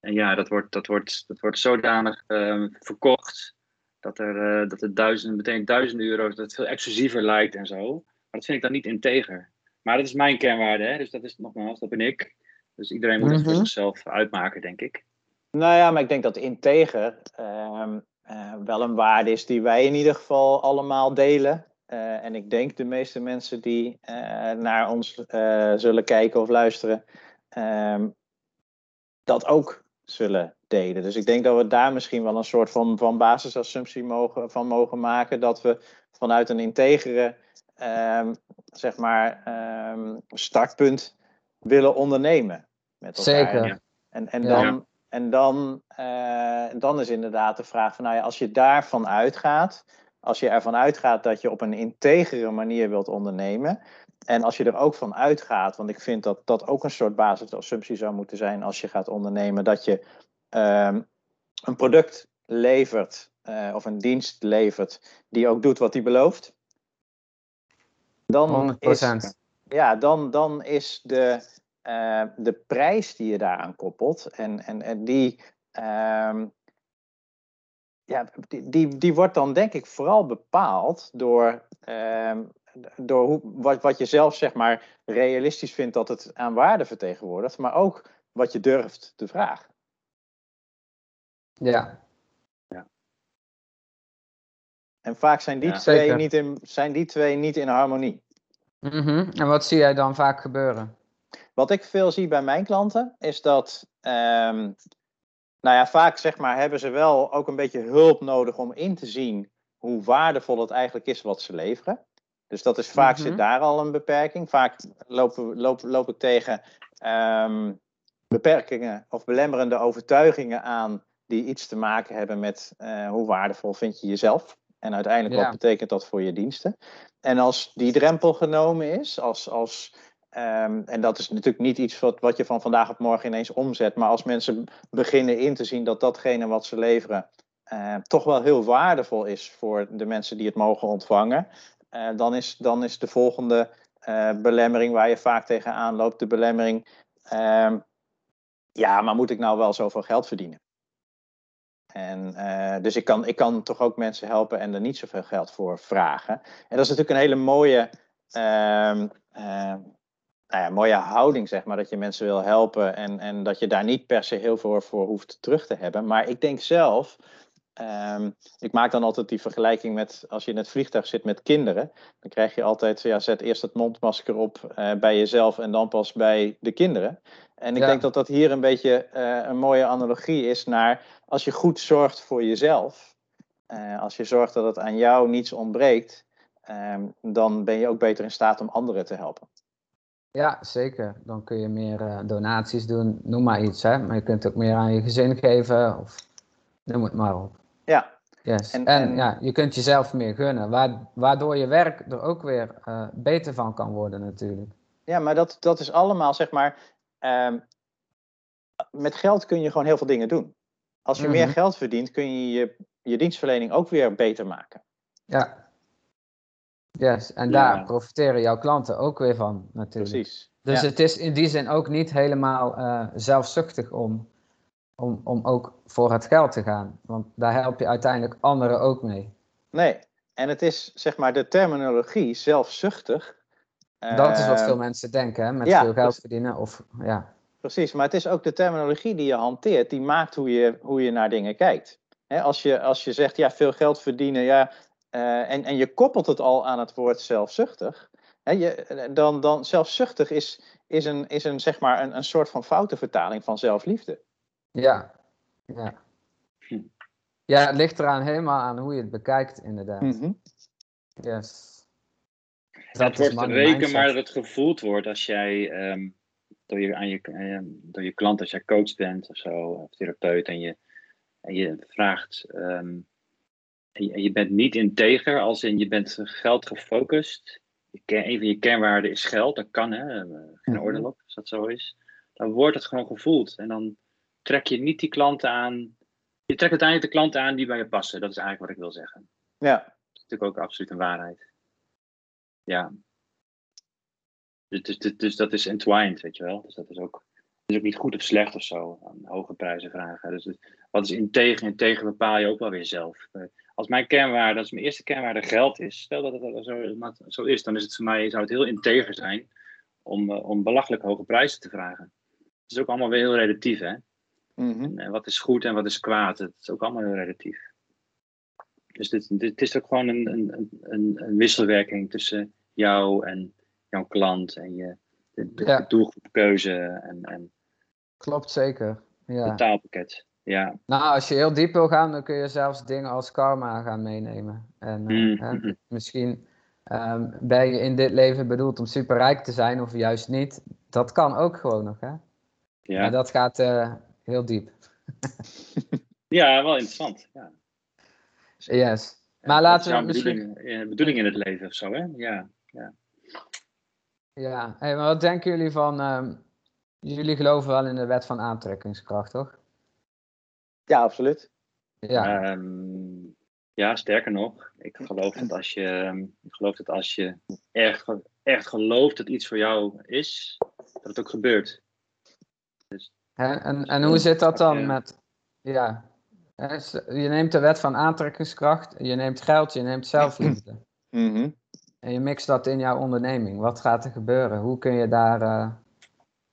[SPEAKER 3] en ja, dat wordt, dat wordt, dat wordt zodanig ehm, verkocht. Dat er, eh, dat het duizend, meteen duizenden euro's, dat het veel exclusiever lijkt en zo. Maar dat vind ik dan niet integer. Maar dat is mijn kernwaarde, hè? dus dat is nogmaals, dat ben ik. Dus iedereen moet het voor
[SPEAKER 2] Mhm.
[SPEAKER 3] zichzelf uitmaken, denk ik.
[SPEAKER 1] Nou ja, maar ik denk dat integer eh, wel een waarde is die wij in ieder geval allemaal delen. Eh, en ik denk de meeste mensen die eh, naar ons eh, zullen kijken of luisteren, ehm, dat ook zullen delen. Dus ik denk dat we daar misschien wel een soort van, van basisassumptie mogen, van mogen maken. Dat we vanuit een integere ehm, zeg maar, ehm, startpunt willen ondernemen. Met elkaar.
[SPEAKER 2] Zeker.
[SPEAKER 1] En, en,
[SPEAKER 2] Ja.
[SPEAKER 1] dan, en dan, eh, dan is inderdaad de vraag van, nou ja, als je daarvan uitgaat, als je ervan uitgaat dat je op een integere manier wilt ondernemen, en als je er ook van uitgaat, want ik vind dat dat ook een soort basisassumptie zou moeten zijn als je gaat ondernemen, dat je ehm, een product levert eh, of een dienst levert die ook doet wat die belooft. Dan
[SPEAKER 2] 100%.
[SPEAKER 1] is, ja, dan, dan is de, eh, de prijs die je daaraan koppelt, en, en, en die, ehm, ja, die, die, die wordt dan denk ik vooral bepaald door, ehm, door hoe, wat, wat je zelf zeg maar realistisch vindt dat het aan waarde vertegenwoordigt, maar ook wat je durft te vragen.
[SPEAKER 2] Ja,
[SPEAKER 1] En vaak zijn die,
[SPEAKER 3] Ja,
[SPEAKER 1] twee,
[SPEAKER 2] zeker.
[SPEAKER 1] niet in, zijn die twee niet in harmonie.
[SPEAKER 2] Mhm. En wat zie jij dan vaak gebeuren?
[SPEAKER 1] Wat ik veel zie bij mijn klanten is dat, ehm, nou ja, vaak zeg maar hebben ze wel ook een beetje hulp nodig om in te zien hoe waardevol het eigenlijk is wat ze leveren. Dus dat is vaak
[SPEAKER 2] Mhm.
[SPEAKER 1] zit daar al een beperking. Vaak lopen, loop, loop ik tegen ehm, beperkingen of belemmerende overtuigingen aan die iets te maken hebben met eh, hoe waardevol vind je jezelf. En uiteindelijk
[SPEAKER 2] Ja.
[SPEAKER 1] wat betekent dat voor je diensten. En als die drempel genomen is, als, als, ehm, en dat is natuurlijk niet iets wat, wat je van vandaag op morgen ineens omzet, maar als mensen beginnen in te zien dat datgene wat ze leveren eh, toch wel heel waardevol is voor de mensen die het mogen ontvangen, eh, dan, is, dan is de volgende eh, belemmering waar je vaak tegenaan loopt, de belemmering, ehm, ja, maar moet ik nou wel zoveel geld verdienen? En, dus ik kan, ik kan toch ook mensen helpen en er niet zoveel geld voor vragen. En dat is natuurlijk een hele mooie, uh, nou ja, mooie houding, zeg maar, dat je mensen wil helpen en, en dat je daar niet per se heel veel voor hoeft terug te hebben. Maar ik denk zelf Um, ik maak dan altijd die vergelijking met als je in het vliegtuig zit met kinderen. Dan krijg je altijd, ja, zet eerst het mondmasker op uh, bij jezelf en dan pas bij de kinderen. En ik ja. denk dat dat hier een beetje uh, een mooie analogie is naar als je goed zorgt voor jezelf. Uh, als je zorgt dat het aan jou niets ontbreekt, um, dan ben je ook beter in staat om anderen te helpen.
[SPEAKER 2] Ja, zeker. Dan kun je meer donaties doen, noem maar iets. Hè? Maar je kunt ook meer aan je gezin geven of noem het maar op.
[SPEAKER 1] Ja.
[SPEAKER 2] Yes. En, en, en, ja, je kunt jezelf meer gunnen, waardoor je werk er ook weer uh, beter van kan worden natuurlijk.
[SPEAKER 1] Ja, maar dat, dat is allemaal, zeg maar, um, met geld kun je gewoon heel veel dingen doen. Als je mm -hmm. meer geld verdient, kun je, je je dienstverlening ook weer beter maken.
[SPEAKER 2] Ja. Yes, en daar ja. profiteren jouw klanten ook weer van natuurlijk.
[SPEAKER 1] Precies.
[SPEAKER 2] Dus
[SPEAKER 1] ja.
[SPEAKER 2] het is in die zin ook niet helemaal uh, zelfzuchtig om om, om ook voor het geld te gaan. Want daar help je uiteindelijk anderen ook mee.
[SPEAKER 1] Nee, en het is zeg maar de terminologie zelfzuchtig.
[SPEAKER 2] Dat is wat veel mensen denken, hè? met ja, veel geld verdienen. Of, ja.
[SPEAKER 1] Precies, maar het is ook de terminologie die je hanteert, die maakt hoe je, hoe je naar dingen kijkt. He, als, je, als je zegt, ja, veel geld verdienen, ja, uh, en, en je koppelt het al aan het woord zelfzuchtig, he, je, dan, dan zelfzuchtig is, is, een, is een, zeg maar een, een soort van foute vertaling van zelfliefde.
[SPEAKER 2] Ja, ja. Ja, het ligt eraan helemaal aan hoe je het bekijkt, inderdaad.
[SPEAKER 1] Mm -hmm.
[SPEAKER 2] Yes.
[SPEAKER 3] Dat, wordt reken maar dat het gevoeld wordt als jij um, door, je, aan je, uh, door je klant, als jij coach bent of zo, of therapeut, en je, en je vraagt, um, en, je, en je bent niet integer, als in je bent geld gefocust. Een van je kernwaarden is geld, dat kan, hè, geen oordeel op, als dat zo is. Dan wordt het gewoon gevoeld. En dan trek je niet die klanten aan. Je trekt uiteindelijk de klanten aan die bij je passen. Dat is eigenlijk wat ik wil zeggen.
[SPEAKER 1] Ja.
[SPEAKER 3] Dat is natuurlijk ook absoluut een waarheid. Ja. Dus, dus, dus dat is entwined, weet je wel. Dus dat is ook, is ook niet goed of slecht of zo. Aan hoge prijzen vragen. Dus wat is integer? Integer bepaal je ook wel weer zelf. Als mijn kernwaarde, als mijn eerste kernwaarde geld is, stel dat het zo, zo is, dan is het voor mij, zou het heel integer zijn om, om belachelijk hoge prijzen te vragen. Dat is ook allemaal weer heel relatief, hè?
[SPEAKER 1] Mm -hmm.
[SPEAKER 3] En wat is goed en wat is kwaad? Het is ook allemaal heel relatief. Dus dit, dit is ook gewoon een, een, een, een, wisselwerking tussen jou en jouw klant en je de, de
[SPEAKER 2] Ja.
[SPEAKER 3] doelgroepkeuze en, en
[SPEAKER 2] Klopt zeker. Ja.
[SPEAKER 3] het taalpakket. Ja.
[SPEAKER 2] Nou, als je heel diep wil gaan, dan kun je zelfs dingen als karma gaan meenemen. En eh,
[SPEAKER 3] Mm,
[SPEAKER 2] hè,
[SPEAKER 3] mhm.
[SPEAKER 2] misschien ehm, ben je in dit leven bedoeld om superrijk te zijn of juist niet. Dat kan ook gewoon nog, hè?
[SPEAKER 3] Ja.
[SPEAKER 2] Maar dat gaat eh, heel diep.
[SPEAKER 3] ja, wel interessant. Ja.
[SPEAKER 2] Yes.
[SPEAKER 3] Ja,
[SPEAKER 2] Maar laten we misschien...
[SPEAKER 3] bedoeling, eh, bedoeling in het leven of zo, hè? Ja.
[SPEAKER 2] Ja, hey, maar wat denken jullie van... ehm, jullie geloven wel in de wet van aantrekkingskracht, toch?
[SPEAKER 1] Ja, absoluut.
[SPEAKER 2] Ja.
[SPEAKER 3] Ehm, ja, sterker nog, ik geloof dat als je, ehm, ik geloof dat als je echt, echt gelooft dat iets voor jou is, dat het ook gebeurt.
[SPEAKER 2] Hè, En, en hoe zit dat dan
[SPEAKER 3] Ja.
[SPEAKER 2] met... Ja. Je neemt de wet van aantrekkingskracht, je neemt geld, je neemt zelfliefde.
[SPEAKER 1] Mhm.
[SPEAKER 2] En je mixt dat in jouw onderneming. Wat gaat er gebeuren? Hoe kun je, daar, eh,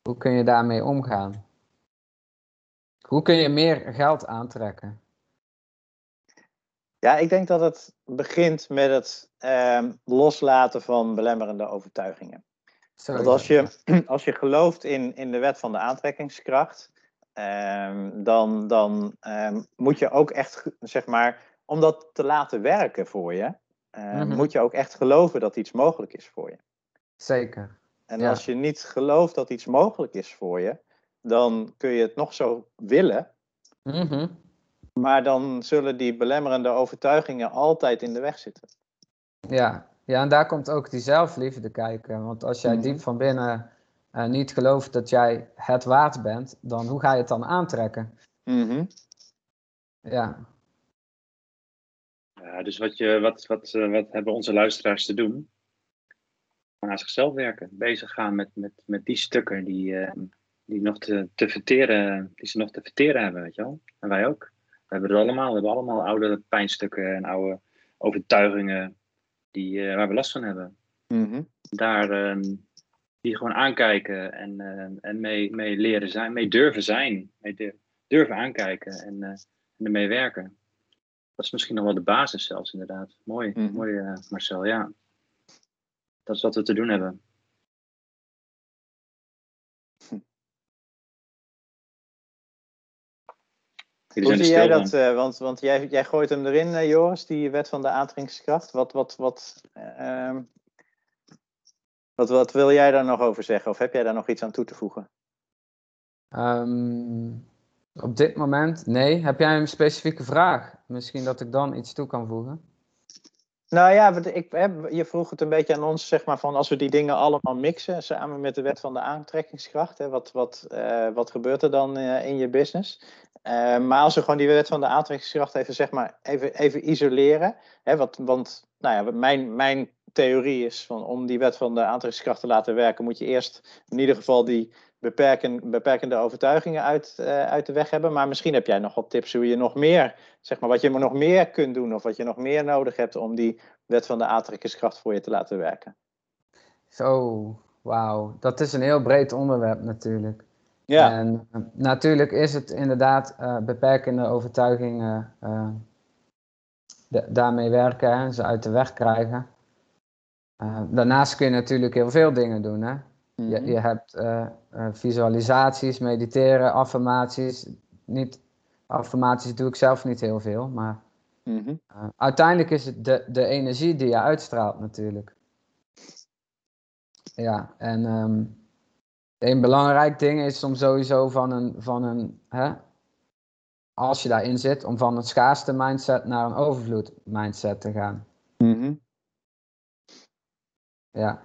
[SPEAKER 2] hoe kun je daarmee omgaan? Hoe kun je meer geld aantrekken?
[SPEAKER 1] Ja, ik denk dat het begint met het ehm, loslaten van belemmerende overtuigingen. Want als je, als je gelooft in, in de wet van de aantrekkingskracht, ehm, dan, dan ehm, moet je ook echt, zeg maar, om dat te laten werken voor je,
[SPEAKER 2] Mhm.
[SPEAKER 1] moet je ook echt geloven dat iets mogelijk is voor je.
[SPEAKER 2] Zeker.
[SPEAKER 1] En
[SPEAKER 2] Ja.
[SPEAKER 1] als je niet gelooft dat iets mogelijk is voor je, dan kun je het nog zo willen,
[SPEAKER 2] Mhm.
[SPEAKER 1] maar dan zullen die belemmerende overtuigingen altijd in de weg zitten.
[SPEAKER 2] Ja. ja, en daar komt ook die zelfliefde kijken. Want als jij
[SPEAKER 1] Mhm.
[SPEAKER 2] diep van binnen eh, niet gelooft dat jij het waard bent, dan hoe ga je het dan aantrekken?
[SPEAKER 1] Mhm.
[SPEAKER 2] Ja.
[SPEAKER 3] Ja, dus wat, je, wat, wat, eh, wat hebben onze luisteraars te doen? Gewoon aan zichzelf werken. Bezig gaan met, met, met die stukken die, eh, die, nog te, te verteren, die ze nog te verteren hebben, weet je wel. En wij ook. We hebben het allemaal. We hebben allemaal oude pijnstukken en oude overtuigingen die, eh, waar we last van hebben.
[SPEAKER 1] Mhm.
[SPEAKER 3] Daar ehm, die gewoon aankijken en, eh, en mee, mee leren zijn, mee durven zijn, mee du- durven aankijken en, eh, en ermee werken. Dat is misschien nog wel de basis zelfs, inderdaad. Mooi,
[SPEAKER 1] Mhm.
[SPEAKER 3] mooi Marcel, ja. Dat is wat we te doen hebben.
[SPEAKER 1] Hoe zie jij dat? eh, want want jij, jij gooit hem erin, eh, Joris, die wet van de aantrekkingskracht. Wat, wat, wat, eh, ehm, wat, wat wil jij daar nog over zeggen? Of heb jij daar nog iets aan toe te voegen?
[SPEAKER 2] Ehm, op dit moment, nee. Heb jij een specifieke vraag? Misschien dat ik dan iets toe kan voegen.
[SPEAKER 1] Nou ja, ik, je vroeg het een beetje aan ons, zeg maar, van als we die dingen allemaal mixen samen met de wet van de aantrekkingskracht, hè, wat, wat, eh, wat gebeurt er dan eh, in je business? Eh, maar als we gewoon die wet van de aantrekkingskracht even, zeg maar, even, even isoleren, hè, wat, want nou ja, mijn, mijn theorie is van om die wet van de aantrekkingskracht te laten werken, moet je eerst in ieder geval die beperken, beperkende overtuigingen uit, eh, uit de weg hebben. Maar misschien heb jij nog wat tips hoe je nog meer, zeg maar, wat je nog meer kunt doen of wat je nog meer nodig hebt om die wet van de aantrekkingskracht voor je te laten werken.
[SPEAKER 2] Zo, wauw. Dat is een heel breed onderwerp natuurlijk.
[SPEAKER 1] Ja,
[SPEAKER 2] En eh, natuurlijk is het inderdaad eh, beperkende overtuigingen eh, da- daarmee werken en ze uit de weg krijgen. Daarnaast kun je natuurlijk heel veel dingen doen. Hè? Je,
[SPEAKER 1] Mhm.
[SPEAKER 2] je hebt visualisaties, mediteren, affirmaties. Niet, affirmaties doe ik zelf niet heel veel, maar
[SPEAKER 1] Mhm.
[SPEAKER 2] uiteindelijk is het de, de energie die je uitstraalt natuurlijk. Ja, en ehm, een belangrijk ding is om sowieso van een, van een hè, als je daarin zit, om van een schaarste mindset naar een overvloed mindset te gaan.
[SPEAKER 1] Mhm.
[SPEAKER 2] Ja.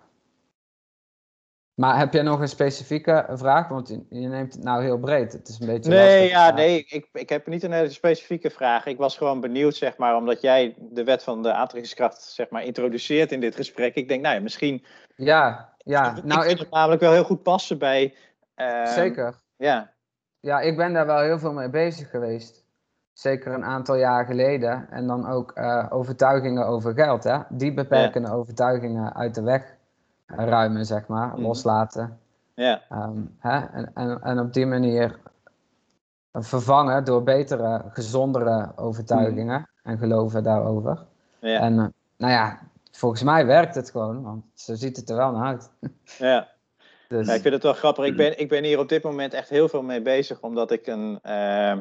[SPEAKER 2] Maar heb jij nog een specifieke vraag? Want je, neemt het nou heel breed. Het is een beetje
[SPEAKER 1] Nee,
[SPEAKER 2] lastig.
[SPEAKER 1] ja, nee, ik, ik heb niet een hele specifieke vraag. Ik was gewoon benieuwd, zeg maar, omdat jij de wet van de aantrekkingskracht, zeg maar, introduceert in dit gesprek. Ik denk, nou ja, misschien.
[SPEAKER 2] Ja, ja.
[SPEAKER 1] ik
[SPEAKER 2] Nou,
[SPEAKER 1] vind
[SPEAKER 2] ik,
[SPEAKER 1] het namelijk wel heel goed passen bij. ehm,
[SPEAKER 2] zeker.
[SPEAKER 1] Ja.
[SPEAKER 2] Ja, ik ben daar wel heel veel mee bezig geweest. Zeker een aantal jaar geleden. En dan ook eh, overtuigingen over geld. Hè? Die beperkende overtuigingen uit de weg ruimen, zeg maar.
[SPEAKER 1] Mhm.
[SPEAKER 2] Loslaten.
[SPEAKER 1] Ja.
[SPEAKER 2] Ehm, hè? En, en, en op die manier vervangen door betere, gezondere overtuigingen. En geloven daarover.
[SPEAKER 1] Ja.
[SPEAKER 2] En eh, nou ja, volgens mij werkt het gewoon. Want zo ziet het er wel naar uit.
[SPEAKER 1] ja.
[SPEAKER 2] Dus,
[SPEAKER 1] Ja, ik vind het wel grappig. Ik ben, ik ben hier op dit moment echt heel veel mee bezig, omdat ik een, eh,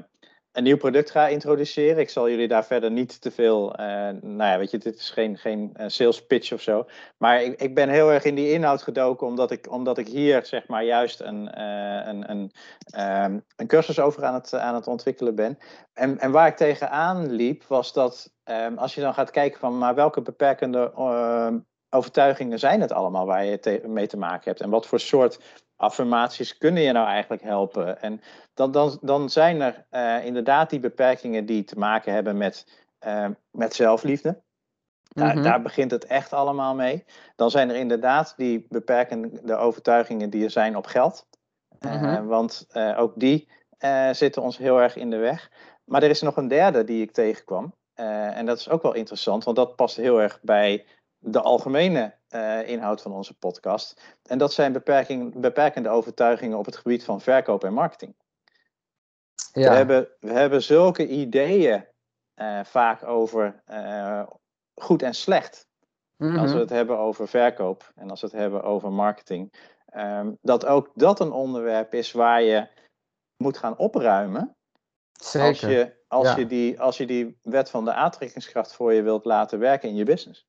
[SPEAKER 1] een nieuw product ga introduceren. Ik zal jullie daar verder niet te veel. eh, nou ja, weet je, dit is geen, geen eh, sales pitch of zo. Maar ik, ik ben heel erg in die inhoud gedoken, omdat ik, omdat ik hier zeg maar juist een, eh, een, een, ehm, een cursus over aan het, aan het ontwikkelen ben. En, en waar ik tegenaan liep, was dat ehm, als je dan gaat kijken van maar welke beperkende overtuigingen zijn het allemaal waar je mee te maken hebt? En wat voor soort affirmaties kunnen je nou eigenlijk helpen? En dan, dan, dan zijn er eh, inderdaad die beperkingen die te maken hebben met, eh, met zelfliefde. Daar,
[SPEAKER 2] Mhm.
[SPEAKER 1] daar begint het echt allemaal mee. Dan zijn er inderdaad die beperkende overtuigingen die er zijn op geld. Eh,
[SPEAKER 2] Mhm.
[SPEAKER 1] want ook die zitten ons heel erg in de weg. Maar er is nog een derde die ik tegenkwam. En dat is ook wel interessant, want dat past heel erg bij de algemene eh, inhoud van onze podcast. En dat zijn beperkende overtuigingen op het gebied van verkoop en marketing.
[SPEAKER 2] ja.
[SPEAKER 1] We, hebben, we hebben zulke ideeën eh, vaak over eh, goed en slecht.
[SPEAKER 2] Mhm.
[SPEAKER 1] Als we het hebben over verkoop en als we het hebben over marketing. ehm, dat ook dat een onderwerp is waar je moet gaan opruimen.
[SPEAKER 2] Zeker.
[SPEAKER 1] Als je, als,
[SPEAKER 2] ja.
[SPEAKER 1] je die, als je die wet van de aantrekkingskracht voor je wilt laten werken in je business.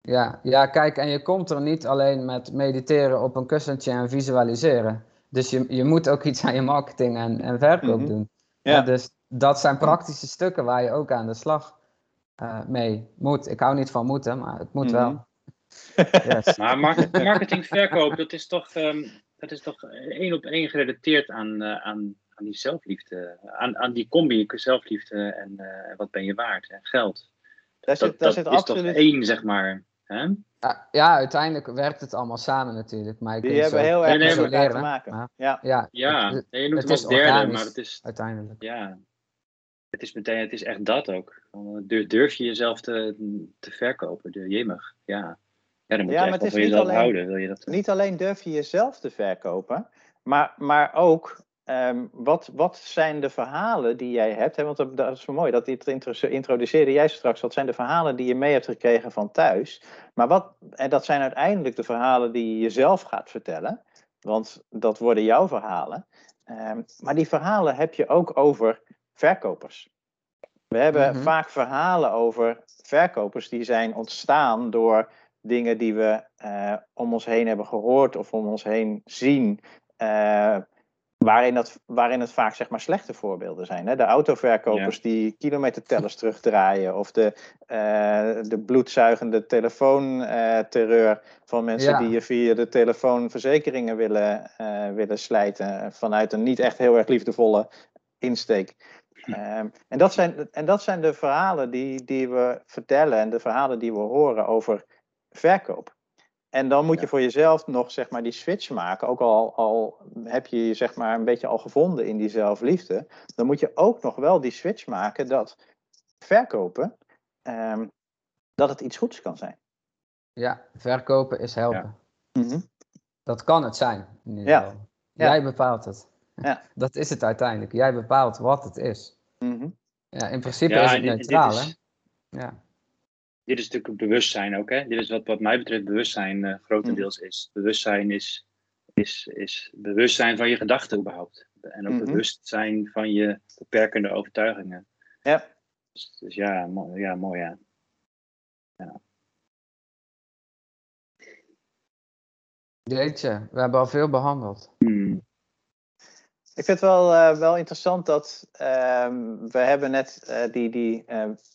[SPEAKER 2] Ja, ja, kijk, en je komt er niet alleen met mediteren op een kussentje en visualiseren. Dus je, je moet ook iets aan je marketing en, en verkoop
[SPEAKER 1] Mhm.
[SPEAKER 2] doen.
[SPEAKER 1] Ja.
[SPEAKER 2] Ja, dus dat zijn praktische stukken waar je ook aan de slag eh, mee moet. Ik hou niet van moeten, maar het moet
[SPEAKER 1] Mhm.
[SPEAKER 2] wel. Yes.
[SPEAKER 3] Maar market- marketing, verkoop, dat is toch, ehm, dat is toch één op één gerelateerd aan, eh, aan, aan die zelfliefde. Aan, aan die combi zelfliefde en eh, wat ben je waard, hè? geld.
[SPEAKER 1] Daar zit,
[SPEAKER 3] dat,
[SPEAKER 1] daar
[SPEAKER 3] dat
[SPEAKER 1] zit
[SPEAKER 3] is
[SPEAKER 1] absoluut...
[SPEAKER 3] toch één, zeg maar. Hè?
[SPEAKER 2] Ja, ja, uiteindelijk werkt het allemaal samen natuurlijk. Maar je
[SPEAKER 1] Die hebben heel erg
[SPEAKER 3] Nee, nee,
[SPEAKER 1] met elkaar te maken.
[SPEAKER 2] maar-
[SPEAKER 1] Ja.
[SPEAKER 2] Ja,
[SPEAKER 3] Ja,
[SPEAKER 2] het-
[SPEAKER 3] nee, je noemt
[SPEAKER 2] het
[SPEAKER 3] het
[SPEAKER 2] is
[SPEAKER 3] als derde, maar het is,
[SPEAKER 2] uiteindelijk.
[SPEAKER 3] ja, het is meteen, het is echt dat ook. Durf, durf je jezelf te, te verkopen, de jemig. Ja. ja, dan moet
[SPEAKER 1] Ja,
[SPEAKER 3] je echt van jezelf
[SPEAKER 1] alleen-
[SPEAKER 3] houden. Wil je dat,
[SPEAKER 1] Niet alleen durf je jezelf te verkopen, maar, maar ook ehm, wat, wat zijn de verhalen die jij hebt? Hè? Want dat, dat is zo mooi, dat introduceerde jij straks. Wat zijn de verhalen die je mee hebt gekregen van thuis? Maar wat, en dat zijn uiteindelijk de verhalen die je jezelf gaat vertellen, want dat worden jouw verhalen. Ehm, maar die verhalen heb je ook over verkopers. We hebben
[SPEAKER 2] Mhm.
[SPEAKER 1] vaak verhalen over verkopers die zijn ontstaan door dingen die we eh, om ons heen hebben gehoord of om ons heen zien. eh, waarin, dat, waarin het vaak zeg maar slechte voorbeelden zijn. Hè? De autoverkopers die kilometertellers terugdraaien. Of de, eh, de bloedzuigende telefoonterreur van mensen
[SPEAKER 2] Ja.
[SPEAKER 1] die je via de telefoon verzekeringen willen, eh, willen slijten. Vanuit een niet echt heel erg liefdevolle insteek. Ehm, en, dat zijn, en dat zijn de verhalen die, die we vertellen en de verhalen die we horen over verkoop. En dan moet je voor jezelf nog zeg maar, die switch maken. Ook al, al heb je je zeg maar, een beetje al gevonden in die zelfliefde. Dan moet je ook nog wel die switch maken dat verkopen, ehm, dat het iets goeds kan zijn.
[SPEAKER 2] Ja, verkopen is helpen.
[SPEAKER 1] Mhm.
[SPEAKER 2] Dat kan het zijn. In ieder
[SPEAKER 1] Ja.
[SPEAKER 2] geval.
[SPEAKER 1] Ja.
[SPEAKER 2] Jij bepaalt het.
[SPEAKER 1] Ja.
[SPEAKER 2] Dat is het uiteindelijk. Jij bepaalt wat het is.
[SPEAKER 1] Mhm.
[SPEAKER 2] Ja, in principe
[SPEAKER 3] Ja,
[SPEAKER 2] is het neutraal,
[SPEAKER 3] is-
[SPEAKER 2] hè? Ja.
[SPEAKER 3] Dit is natuurlijk bewustzijn ook. Hè? Dit is wat, wat mij betreft bewustzijn eh, grotendeels is. Bewustzijn is, is, is bewustzijn van je gedachten überhaupt. En ook
[SPEAKER 1] Mhm.
[SPEAKER 3] bewustzijn van je beperkende overtuigingen.
[SPEAKER 1] Ja.
[SPEAKER 3] Dus, dus ja, mooi, ja, mooi ja.
[SPEAKER 2] Jeetje, we hebben al veel behandeld.
[SPEAKER 3] Hmm.
[SPEAKER 1] Ik vind het wel, eh, wel interessant dat ehm, we hebben net eh, die, die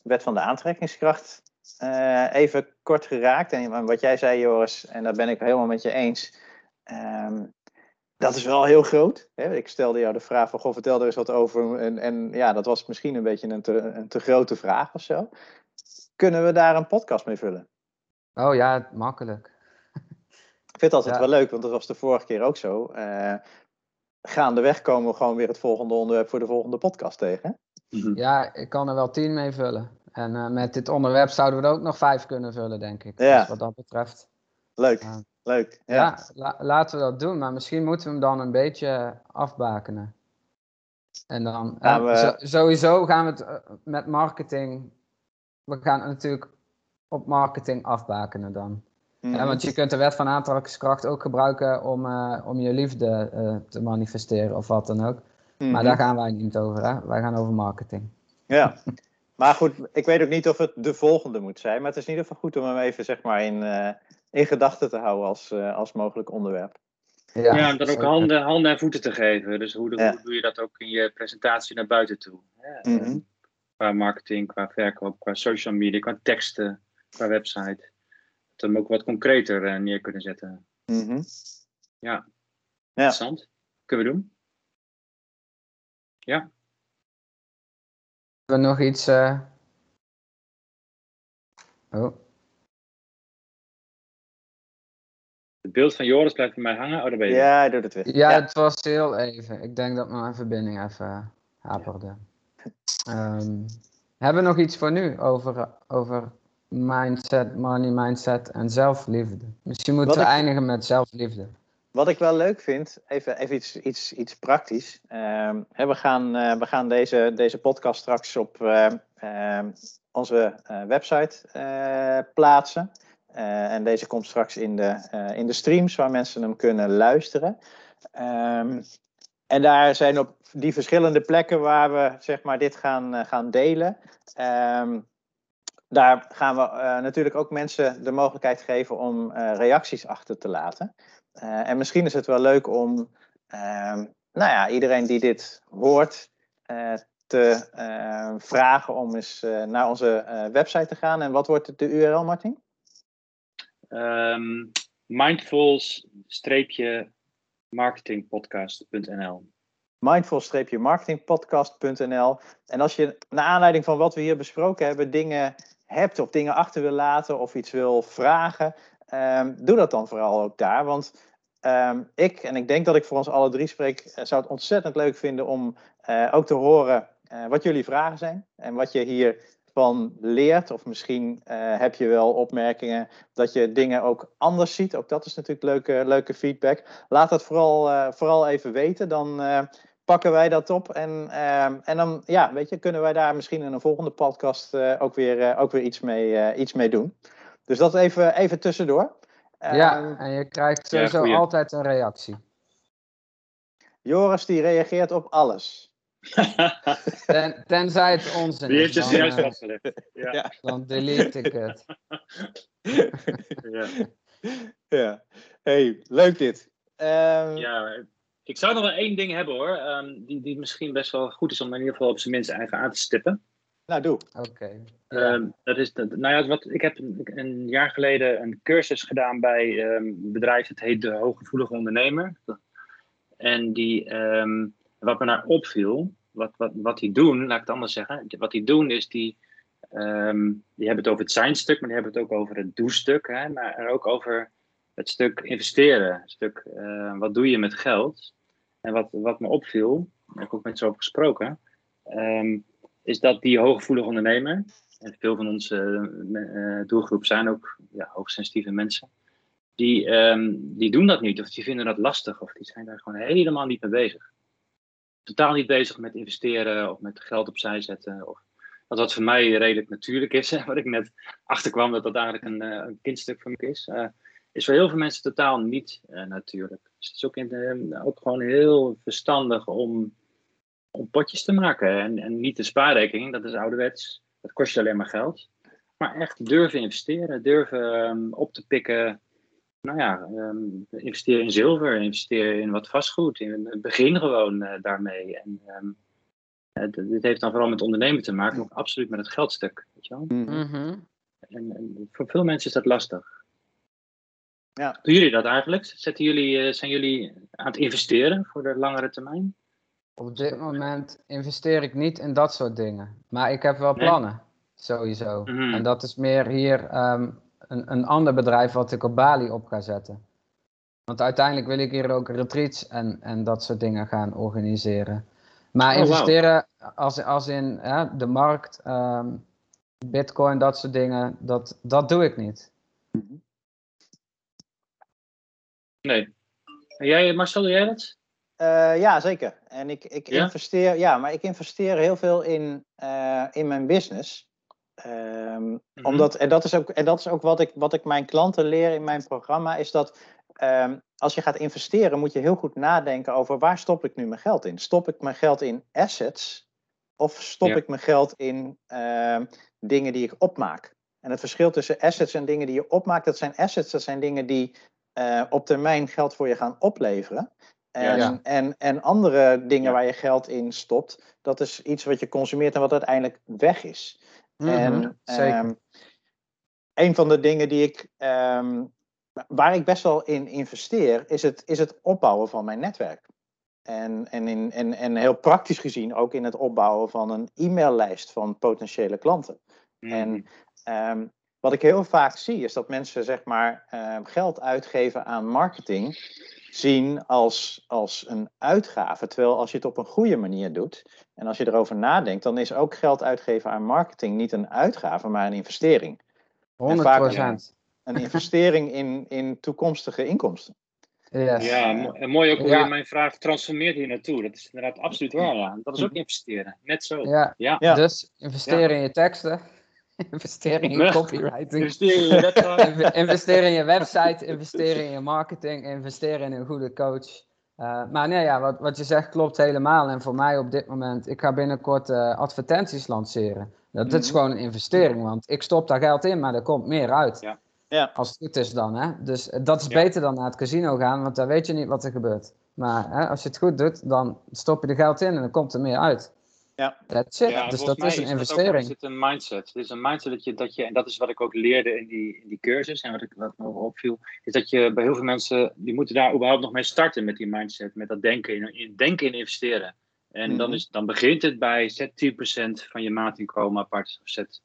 [SPEAKER 1] wet van de aantrekkingskracht eh, even kort geraakt. En wat jij zei, Joris, en daar ben ik helemaal met je eens. ehm, dat is wel heel groot. Hè? Ik stelde jou de vraag van, goh, vertel er eens wat over. En, en ja, dat was misschien een beetje een te, een te grote vraag of zo. Kunnen we daar een podcast mee vullen?
[SPEAKER 2] Oh ja, makkelijk.
[SPEAKER 1] Ik vind het altijd
[SPEAKER 2] Ja.
[SPEAKER 1] wel leuk, want dat was de vorige keer ook zo. Eh gaandeweg komen we gewoon weer het volgende onderwerp voor de volgende podcast tegen. hè?
[SPEAKER 3] Mhm.
[SPEAKER 2] Ja, ik kan er wel tien mee vullen. En eh, met dit onderwerp zouden we er ook nog vijf kunnen vullen, denk ik.
[SPEAKER 1] Ja.
[SPEAKER 2] Dus wat dat betreft.
[SPEAKER 1] Leuk, leuk.
[SPEAKER 2] Ja,
[SPEAKER 1] Ja.
[SPEAKER 2] la- laten we dat doen. Maar misschien moeten we hem dan een beetje afbakenen. En dan,
[SPEAKER 1] Gaan
[SPEAKER 2] eh,
[SPEAKER 1] we-
[SPEAKER 2] zo- sowieso gaan we het eh, met marketing. We gaan het natuurlijk op marketing afbakenen dan.
[SPEAKER 1] Mhm.
[SPEAKER 2] Ja, want je kunt de wet van aantrekkingskracht ook gebruiken om, om je liefde te manifesteren of wat dan ook. Maar
[SPEAKER 1] Mhm.
[SPEAKER 2] daar gaan wij niet over, hè? Wij gaan over marketing.
[SPEAKER 1] Ja, maar goed, ik weet ook niet of het de volgende moet zijn. Maar het is in ieder geval goed om hem even zeg maar, in, eh, in gedachten te houden als, eh, als mogelijk onderwerp.
[SPEAKER 3] Ja, en dan ook handen, handen en voeten te geven. Dus hoe,
[SPEAKER 1] Ja.
[SPEAKER 3] hoe doe je dat ook in je presentatie naar buiten toe? Hè?
[SPEAKER 1] Mhm.
[SPEAKER 3] Qua marketing, qua verkoop, qua social media, qua teksten, qua website. Dat we hem ook wat concreter eh, neer kunnen zetten.
[SPEAKER 1] Mhm. Ja.
[SPEAKER 3] Interessant. Kunnen we doen?
[SPEAKER 2] Hebben we nog iets. eh? Oh,
[SPEAKER 3] Het beeld van Joris blijft bij mij hangen. Oh, daar ben je.
[SPEAKER 1] Ja, hij doet het weer.
[SPEAKER 2] ja, het was heel even. Ik denk dat mijn verbinding even haperde. Ehm, hebben we nog iets voor nu over, over mindset, money mindset en zelfliefde? Misschien moeten
[SPEAKER 1] Wat
[SPEAKER 2] we
[SPEAKER 1] ik-
[SPEAKER 2] eindigen met zelfliefde.
[SPEAKER 1] Wat ik wel leuk vind, even, even iets, iets, iets praktisch. Ehm, we gaan, eh, we gaan deze, deze podcast straks op eh, ehm, onze eh, website plaatsen. En deze komt straks in de, in de streams waar mensen hem kunnen luisteren. Ehm, en daar zijn op die verschillende plekken waar we zeg maar, dit gaan, gaan delen. daar gaan we natuurlijk ook mensen de mogelijkheid geven om reacties achter te laten. Eh, en misschien is het wel leuk om ehm, nou ja, iedereen die dit hoort eh, te eh, vragen om eens naar onze website te gaan. En wat wordt de URL, Martin?
[SPEAKER 3] Ehm, mindful-marketingpodcast.nl
[SPEAKER 1] mindful-marketingpodcast.nl. En als je naar aanleiding van wat we hier besproken hebben, dingen hebt of dingen achter wil laten of iets wil vragen, ehm, doe dat dan vooral ook daar. Want ehm, ik, en ik denk dat ik voor ons alle drie spreek, eh, zou het ontzettend leuk vinden om uh, ook te horen uh, wat jullie vragen zijn en wat je hiervan leert. Of misschien heb je wel opmerkingen dat je dingen ook anders ziet. Ook dat is natuurlijk leuke, leuke feedback. Laat dat vooral, vooral even weten. Dan pakken wij dat op. En, ehm, en dan ja, weet je, kunnen wij daar misschien in een volgende podcast ook, weer, ook weer iets mee, iets mee doen. Dus dat even, even tussendoor.
[SPEAKER 2] Ja, ehm, en je krijgt sowieso ja, altijd een reactie.
[SPEAKER 1] Joris die reageert op alles.
[SPEAKER 2] Ten, tenzij het onzin
[SPEAKER 3] Die heeft je juist vastgelegd. Ja.
[SPEAKER 2] ja. Dan delete ik het.
[SPEAKER 1] ja. ja. Hey, leuk dit. Um,
[SPEAKER 3] ja, ik zou nog wel één ding hebben hoor, um, die, die misschien best wel goed is om in ieder geval op zijn minst even aan te stippen.
[SPEAKER 1] Nou, doe.
[SPEAKER 2] Oké. Okay.
[SPEAKER 3] Um, dat is, dat, nou ja, wat, ik heb een, een, jaar geleden een cursus gedaan bij um, een bedrijf, het heet de Hooggevoelige Ondernemer. En die, wat me daar opviel, wat, wat, wat die doen, laat ik het anders zeggen, wat die doen is die, die hebben het over het zijnstuk, maar die hebben het ook over het doestuk, hè, maar ook over het stuk investeren, het stuk uh, wat doe je met geld. En wat, wat me opviel, daar heb ik ook met ze over gesproken, um, is dat die hooggevoelige ondernemer, en veel van onze uh, doelgroep zijn ook ja, hoogsensitieve mensen, die, um, die doen dat niet, of die vinden dat lastig, of die zijn daar gewoon helemaal niet mee bezig. Totaal niet bezig met investeren of met geld opzij zetten. Of, dat wat voor mij redelijk natuurlijk is, wat ik net achterkwam dat dat eigenlijk een, een kindstuk voor me is. Is voor heel veel mensen totaal niet natuurlijk. Dus het is ook, in ook gewoon heel verstandig om, om potjes te maken. En, en niet de spaarrekening, dat is ouderwets. Dat kost je alleen maar geld. Maar echt durven investeren, durven um, op te pikken. Nou ja, um, investeer in zilver, investeer in wat vastgoed. In, begin gewoon uh, daarmee. En um, uh, dit heeft dan vooral met ondernemen te maken, maar ook absoluut met het geldstuk. Weet je wel?
[SPEAKER 2] Mm -hmm.
[SPEAKER 3] en, en voor veel mensen is dat lastig.
[SPEAKER 1] Ja.
[SPEAKER 3] Doen jullie dat eigenlijk? Zetten jullie, zijn jullie aan het investeren voor de langere termijn?
[SPEAKER 2] Op dit moment investeer ik niet in dat soort dingen. Maar ik heb wel plannen, nee? sowieso.
[SPEAKER 3] Mhm.
[SPEAKER 2] Mm -hmm. En dat is meer hier um, een, een ander bedrijf wat ik op Bali op ga zetten. Want uiteindelijk wil ik hier ook retreats en, en dat soort dingen gaan organiseren. Maar
[SPEAKER 3] Oh,
[SPEAKER 2] investeren als, als in ja, de markt, um, bitcoin, dat soort dingen, dat, dat doe ik niet.
[SPEAKER 3] Nee. En jij, Marcel, doe jij dat?
[SPEAKER 1] Uh, ja, zeker. En ik, ik
[SPEAKER 3] Ja?
[SPEAKER 1] investeer, ja, maar ik investeer heel veel in, uh, in mijn business. Ehm,
[SPEAKER 3] Mhm.
[SPEAKER 1] omdat, en dat is ook, en dat is ook wat, ik, wat ik mijn klanten leer in mijn programma, is dat ehm, als je gaat investeren, moet je heel goed nadenken over waar stop ik nu mijn geld in? Stop ik mijn geld in assets of stop
[SPEAKER 3] Ja.
[SPEAKER 1] ik mijn geld in ehm, dingen die ik opmaak? En het verschil tussen assets en dingen die je opmaakt, dat zijn assets, dat zijn dingen die uh, op termijn geld voor je gaan opleveren. En,
[SPEAKER 2] Ja.
[SPEAKER 1] en, en andere dingen
[SPEAKER 3] Ja.
[SPEAKER 1] waar je geld in stopt, dat is iets wat je consumeert en wat uiteindelijk weg is.
[SPEAKER 2] Mhm,
[SPEAKER 1] En
[SPEAKER 2] zeker.
[SPEAKER 1] ehm, een van de dingen die ik, ehm, waar ik best wel in investeer, is het, is het opbouwen van mijn netwerk. En, en, in, en, en heel praktisch gezien ook in het opbouwen van een e-maillijst van potentiële klanten.
[SPEAKER 3] Mhm.
[SPEAKER 1] En ehm, wat ik heel vaak zie, is dat mensen zeg maar ehm, geld uitgeven aan marketing zien als, als een uitgave. Terwijl als je het op een goede manier doet en als je erover nadenkt, dan is ook geld uitgeven aan marketing niet een uitgave, maar een investering.
[SPEAKER 2] 100
[SPEAKER 1] vaak-
[SPEAKER 2] procent.
[SPEAKER 1] Een investering in, in toekomstige inkomsten.
[SPEAKER 2] Yes.
[SPEAKER 3] Ja, en mooi ook hoe
[SPEAKER 2] Ja.
[SPEAKER 3] je mijn vraag transformeert hier naartoe. Dat is inderdaad absoluut waar. Ja. Dat is ook investeren. Net zo.
[SPEAKER 2] Ja,
[SPEAKER 3] Ja.
[SPEAKER 2] Dus investeer in je teksten, investeer in copywriting,
[SPEAKER 3] Investeer in je website.
[SPEAKER 2] Inve- investeer in je website, investeer in je marketing, investeer in een goede coach. Uh, maar nee, ja, wat, wat je zegt klopt helemaal. En voor mij op dit moment, ik ga binnenkort uh, advertenties lanceren. Dat, dat is
[SPEAKER 1] Mhm.
[SPEAKER 2] gewoon een investering, want ik stop daar geld in, maar er komt meer uit.
[SPEAKER 3] Ja.
[SPEAKER 1] Ja.
[SPEAKER 2] Als het goed is dan, hè. Dus uh, dat is beter dan naar het casino gaan, want daar weet je niet wat er gebeurt. Maar hè, als je het goed doet, dan stop je er geld in en dan komt er meer uit. That's it.
[SPEAKER 3] Ja,
[SPEAKER 2] dus dat is een investering.
[SPEAKER 3] is het een mindset. Het is een mindset dat je, dat je, en dat is wat ik ook leerde in die, in die cursus en wat, ik, wat me opviel, is dat je bij heel veel mensen, die moeten daar überhaupt nog mee starten met die mindset, met dat denken in, in, denken in investeren. En dan,
[SPEAKER 1] Mhm.
[SPEAKER 3] is, dan begint het bij zet 10% van je maandinkomen apart, of zet,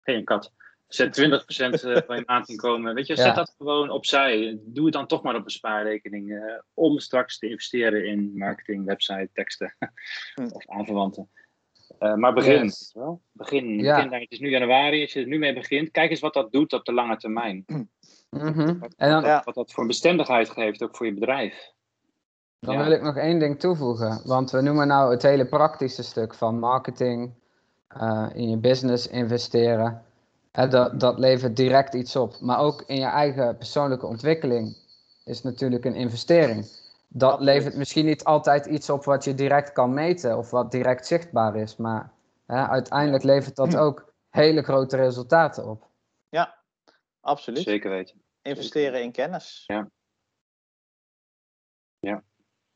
[SPEAKER 3] hey, een kat, zet 20% eh, van je maandinkomen, weet je, zet
[SPEAKER 2] Ja.
[SPEAKER 3] dat gewoon opzij. Doe het dan toch maar op een spaarrekening, eh, om straks te investeren in marketing, website, teksten
[SPEAKER 1] Hm.
[SPEAKER 3] of aanverwanten. Eh, maar begin.
[SPEAKER 2] Yes.
[SPEAKER 3] Begin.
[SPEAKER 2] Ja.
[SPEAKER 3] begin daar. Het is nu januari. Als je er nu mee begint, kijk eens wat dat doet op de lange termijn.
[SPEAKER 2] Mhm. En dan,
[SPEAKER 1] Ja.
[SPEAKER 3] Wat dat voor bestendigheid geeft, ook voor je bedrijf.
[SPEAKER 2] Dan
[SPEAKER 3] Ja.
[SPEAKER 2] wil ik nog één ding toevoegen. Want we noemen nou het hele praktische stuk van marketing, eh, in je business investeren. Hè, dat, dat levert direct iets op. Maar ook in je eigen persoonlijke ontwikkeling is natuurlijk een investering. Dat levert misschien niet altijd iets op wat je direct kan meten of wat direct zichtbaar is. Maar hè, uiteindelijk levert dat ook hele grote resultaten op.
[SPEAKER 1] Ja, absoluut.
[SPEAKER 3] Zeker weten.
[SPEAKER 1] Investeren in kennis.
[SPEAKER 3] Ja. Ja.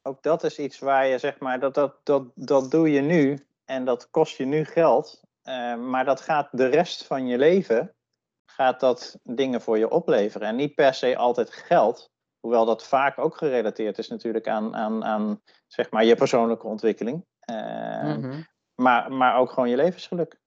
[SPEAKER 1] Ook dat is iets waar je zeg maar, dat, dat, dat, dat doe je nu en dat kost je nu geld. Eh, maar dat gaat de rest van je leven, gaat dat dingen voor je opleveren. En niet per se altijd geld, hoewel dat vaak ook gerelateerd is natuurlijk aan, aan, aan zeg maar, je persoonlijke ontwikkeling. Eh,
[SPEAKER 2] Mhm.
[SPEAKER 1] maar, maar ook gewoon je levensgeluk.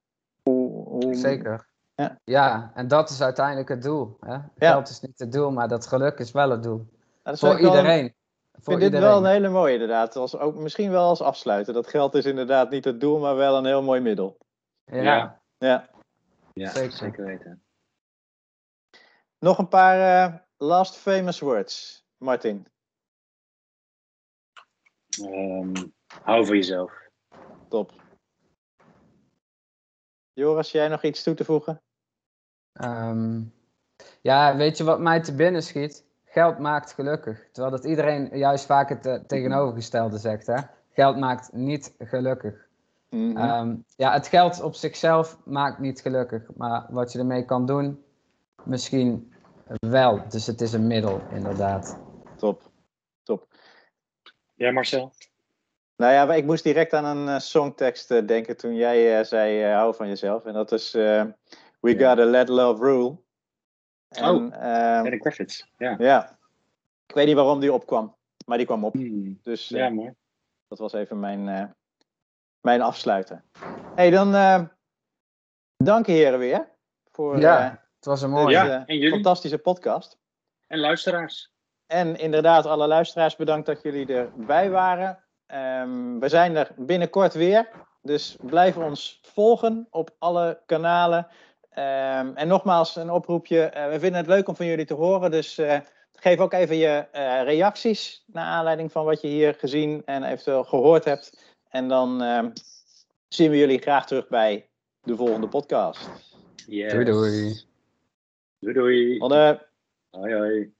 [SPEAKER 1] Hoe, hoe,
[SPEAKER 2] Zeker.
[SPEAKER 1] Ja.
[SPEAKER 2] Ja, en dat is uiteindelijk het doel. Hè? Geld is niet het doel, maar dat geluk is wel het doel. Voor
[SPEAKER 1] een-
[SPEAKER 2] iedereen.
[SPEAKER 1] Ik vind dit wel een hele mooie inderdaad. Als, ook, misschien wel als afsluiten. Dat geld is inderdaad niet het doel, maar wel een heel mooi middel.
[SPEAKER 2] Ja,
[SPEAKER 3] Ja.
[SPEAKER 1] Ja.
[SPEAKER 2] Zeker.
[SPEAKER 3] zeker, weten.
[SPEAKER 1] Nog een paar eh, last famous words, Martin.
[SPEAKER 3] Ehm, hou voor jezelf.
[SPEAKER 1] Top. Joris, jij nog iets toe te voegen?
[SPEAKER 2] Ehm, ja, weet je wat mij te binnen schiet? Geld maakt gelukkig. Terwijl dat iedereen juist vaak het tegenovergestelde zegt. Hè? Geld maakt niet gelukkig.
[SPEAKER 1] Mhm.
[SPEAKER 2] Ehm, ja, het geld op zichzelf maakt niet gelukkig. Maar wat je ermee kan doen, misschien wel. Dus het is een middel, inderdaad.
[SPEAKER 1] Top. Top.
[SPEAKER 3] Ja, Marcel?
[SPEAKER 1] Nou ja, ik moest direct aan een eh, songtekst eh, denken toen jij eh, zei eh, hou van jezelf. En dat is eh, We
[SPEAKER 3] Ja.
[SPEAKER 1] Gotta Let Love Rule. En,
[SPEAKER 3] Oh.
[SPEAKER 1] ehm,
[SPEAKER 3] Kravitz. Ja.
[SPEAKER 1] ja. Ik weet niet waarom die opkwam, maar die kwam op.
[SPEAKER 3] Hmm.
[SPEAKER 1] Dus
[SPEAKER 3] Ja, mooi.
[SPEAKER 1] dat was even mijn, eh, mijn afsluiten. hey, dan eh dank je heren weer voor
[SPEAKER 2] Ja,
[SPEAKER 1] eh,
[SPEAKER 2] Het was een mooie.
[SPEAKER 3] Ja, en
[SPEAKER 1] fantastische podcast.
[SPEAKER 3] En luisteraars.
[SPEAKER 1] En inderdaad, alle luisteraars bedankt dat jullie erbij waren. Ehm, we zijn er binnenkort weer. Dus blijf ons volgen op alle kanalen. Ehm, en nogmaals, een oproepje. eh, we vinden het leuk om van jullie te horen. Dus eh, geef ook even je eh, reacties naar aanleiding van wat je hier gezien en eventueel gehoord hebt. En dan ehm, zien we jullie graag terug bij de volgende podcast.
[SPEAKER 3] Yes.
[SPEAKER 2] Doei doei.
[SPEAKER 3] Doei doei. Hoi hoi.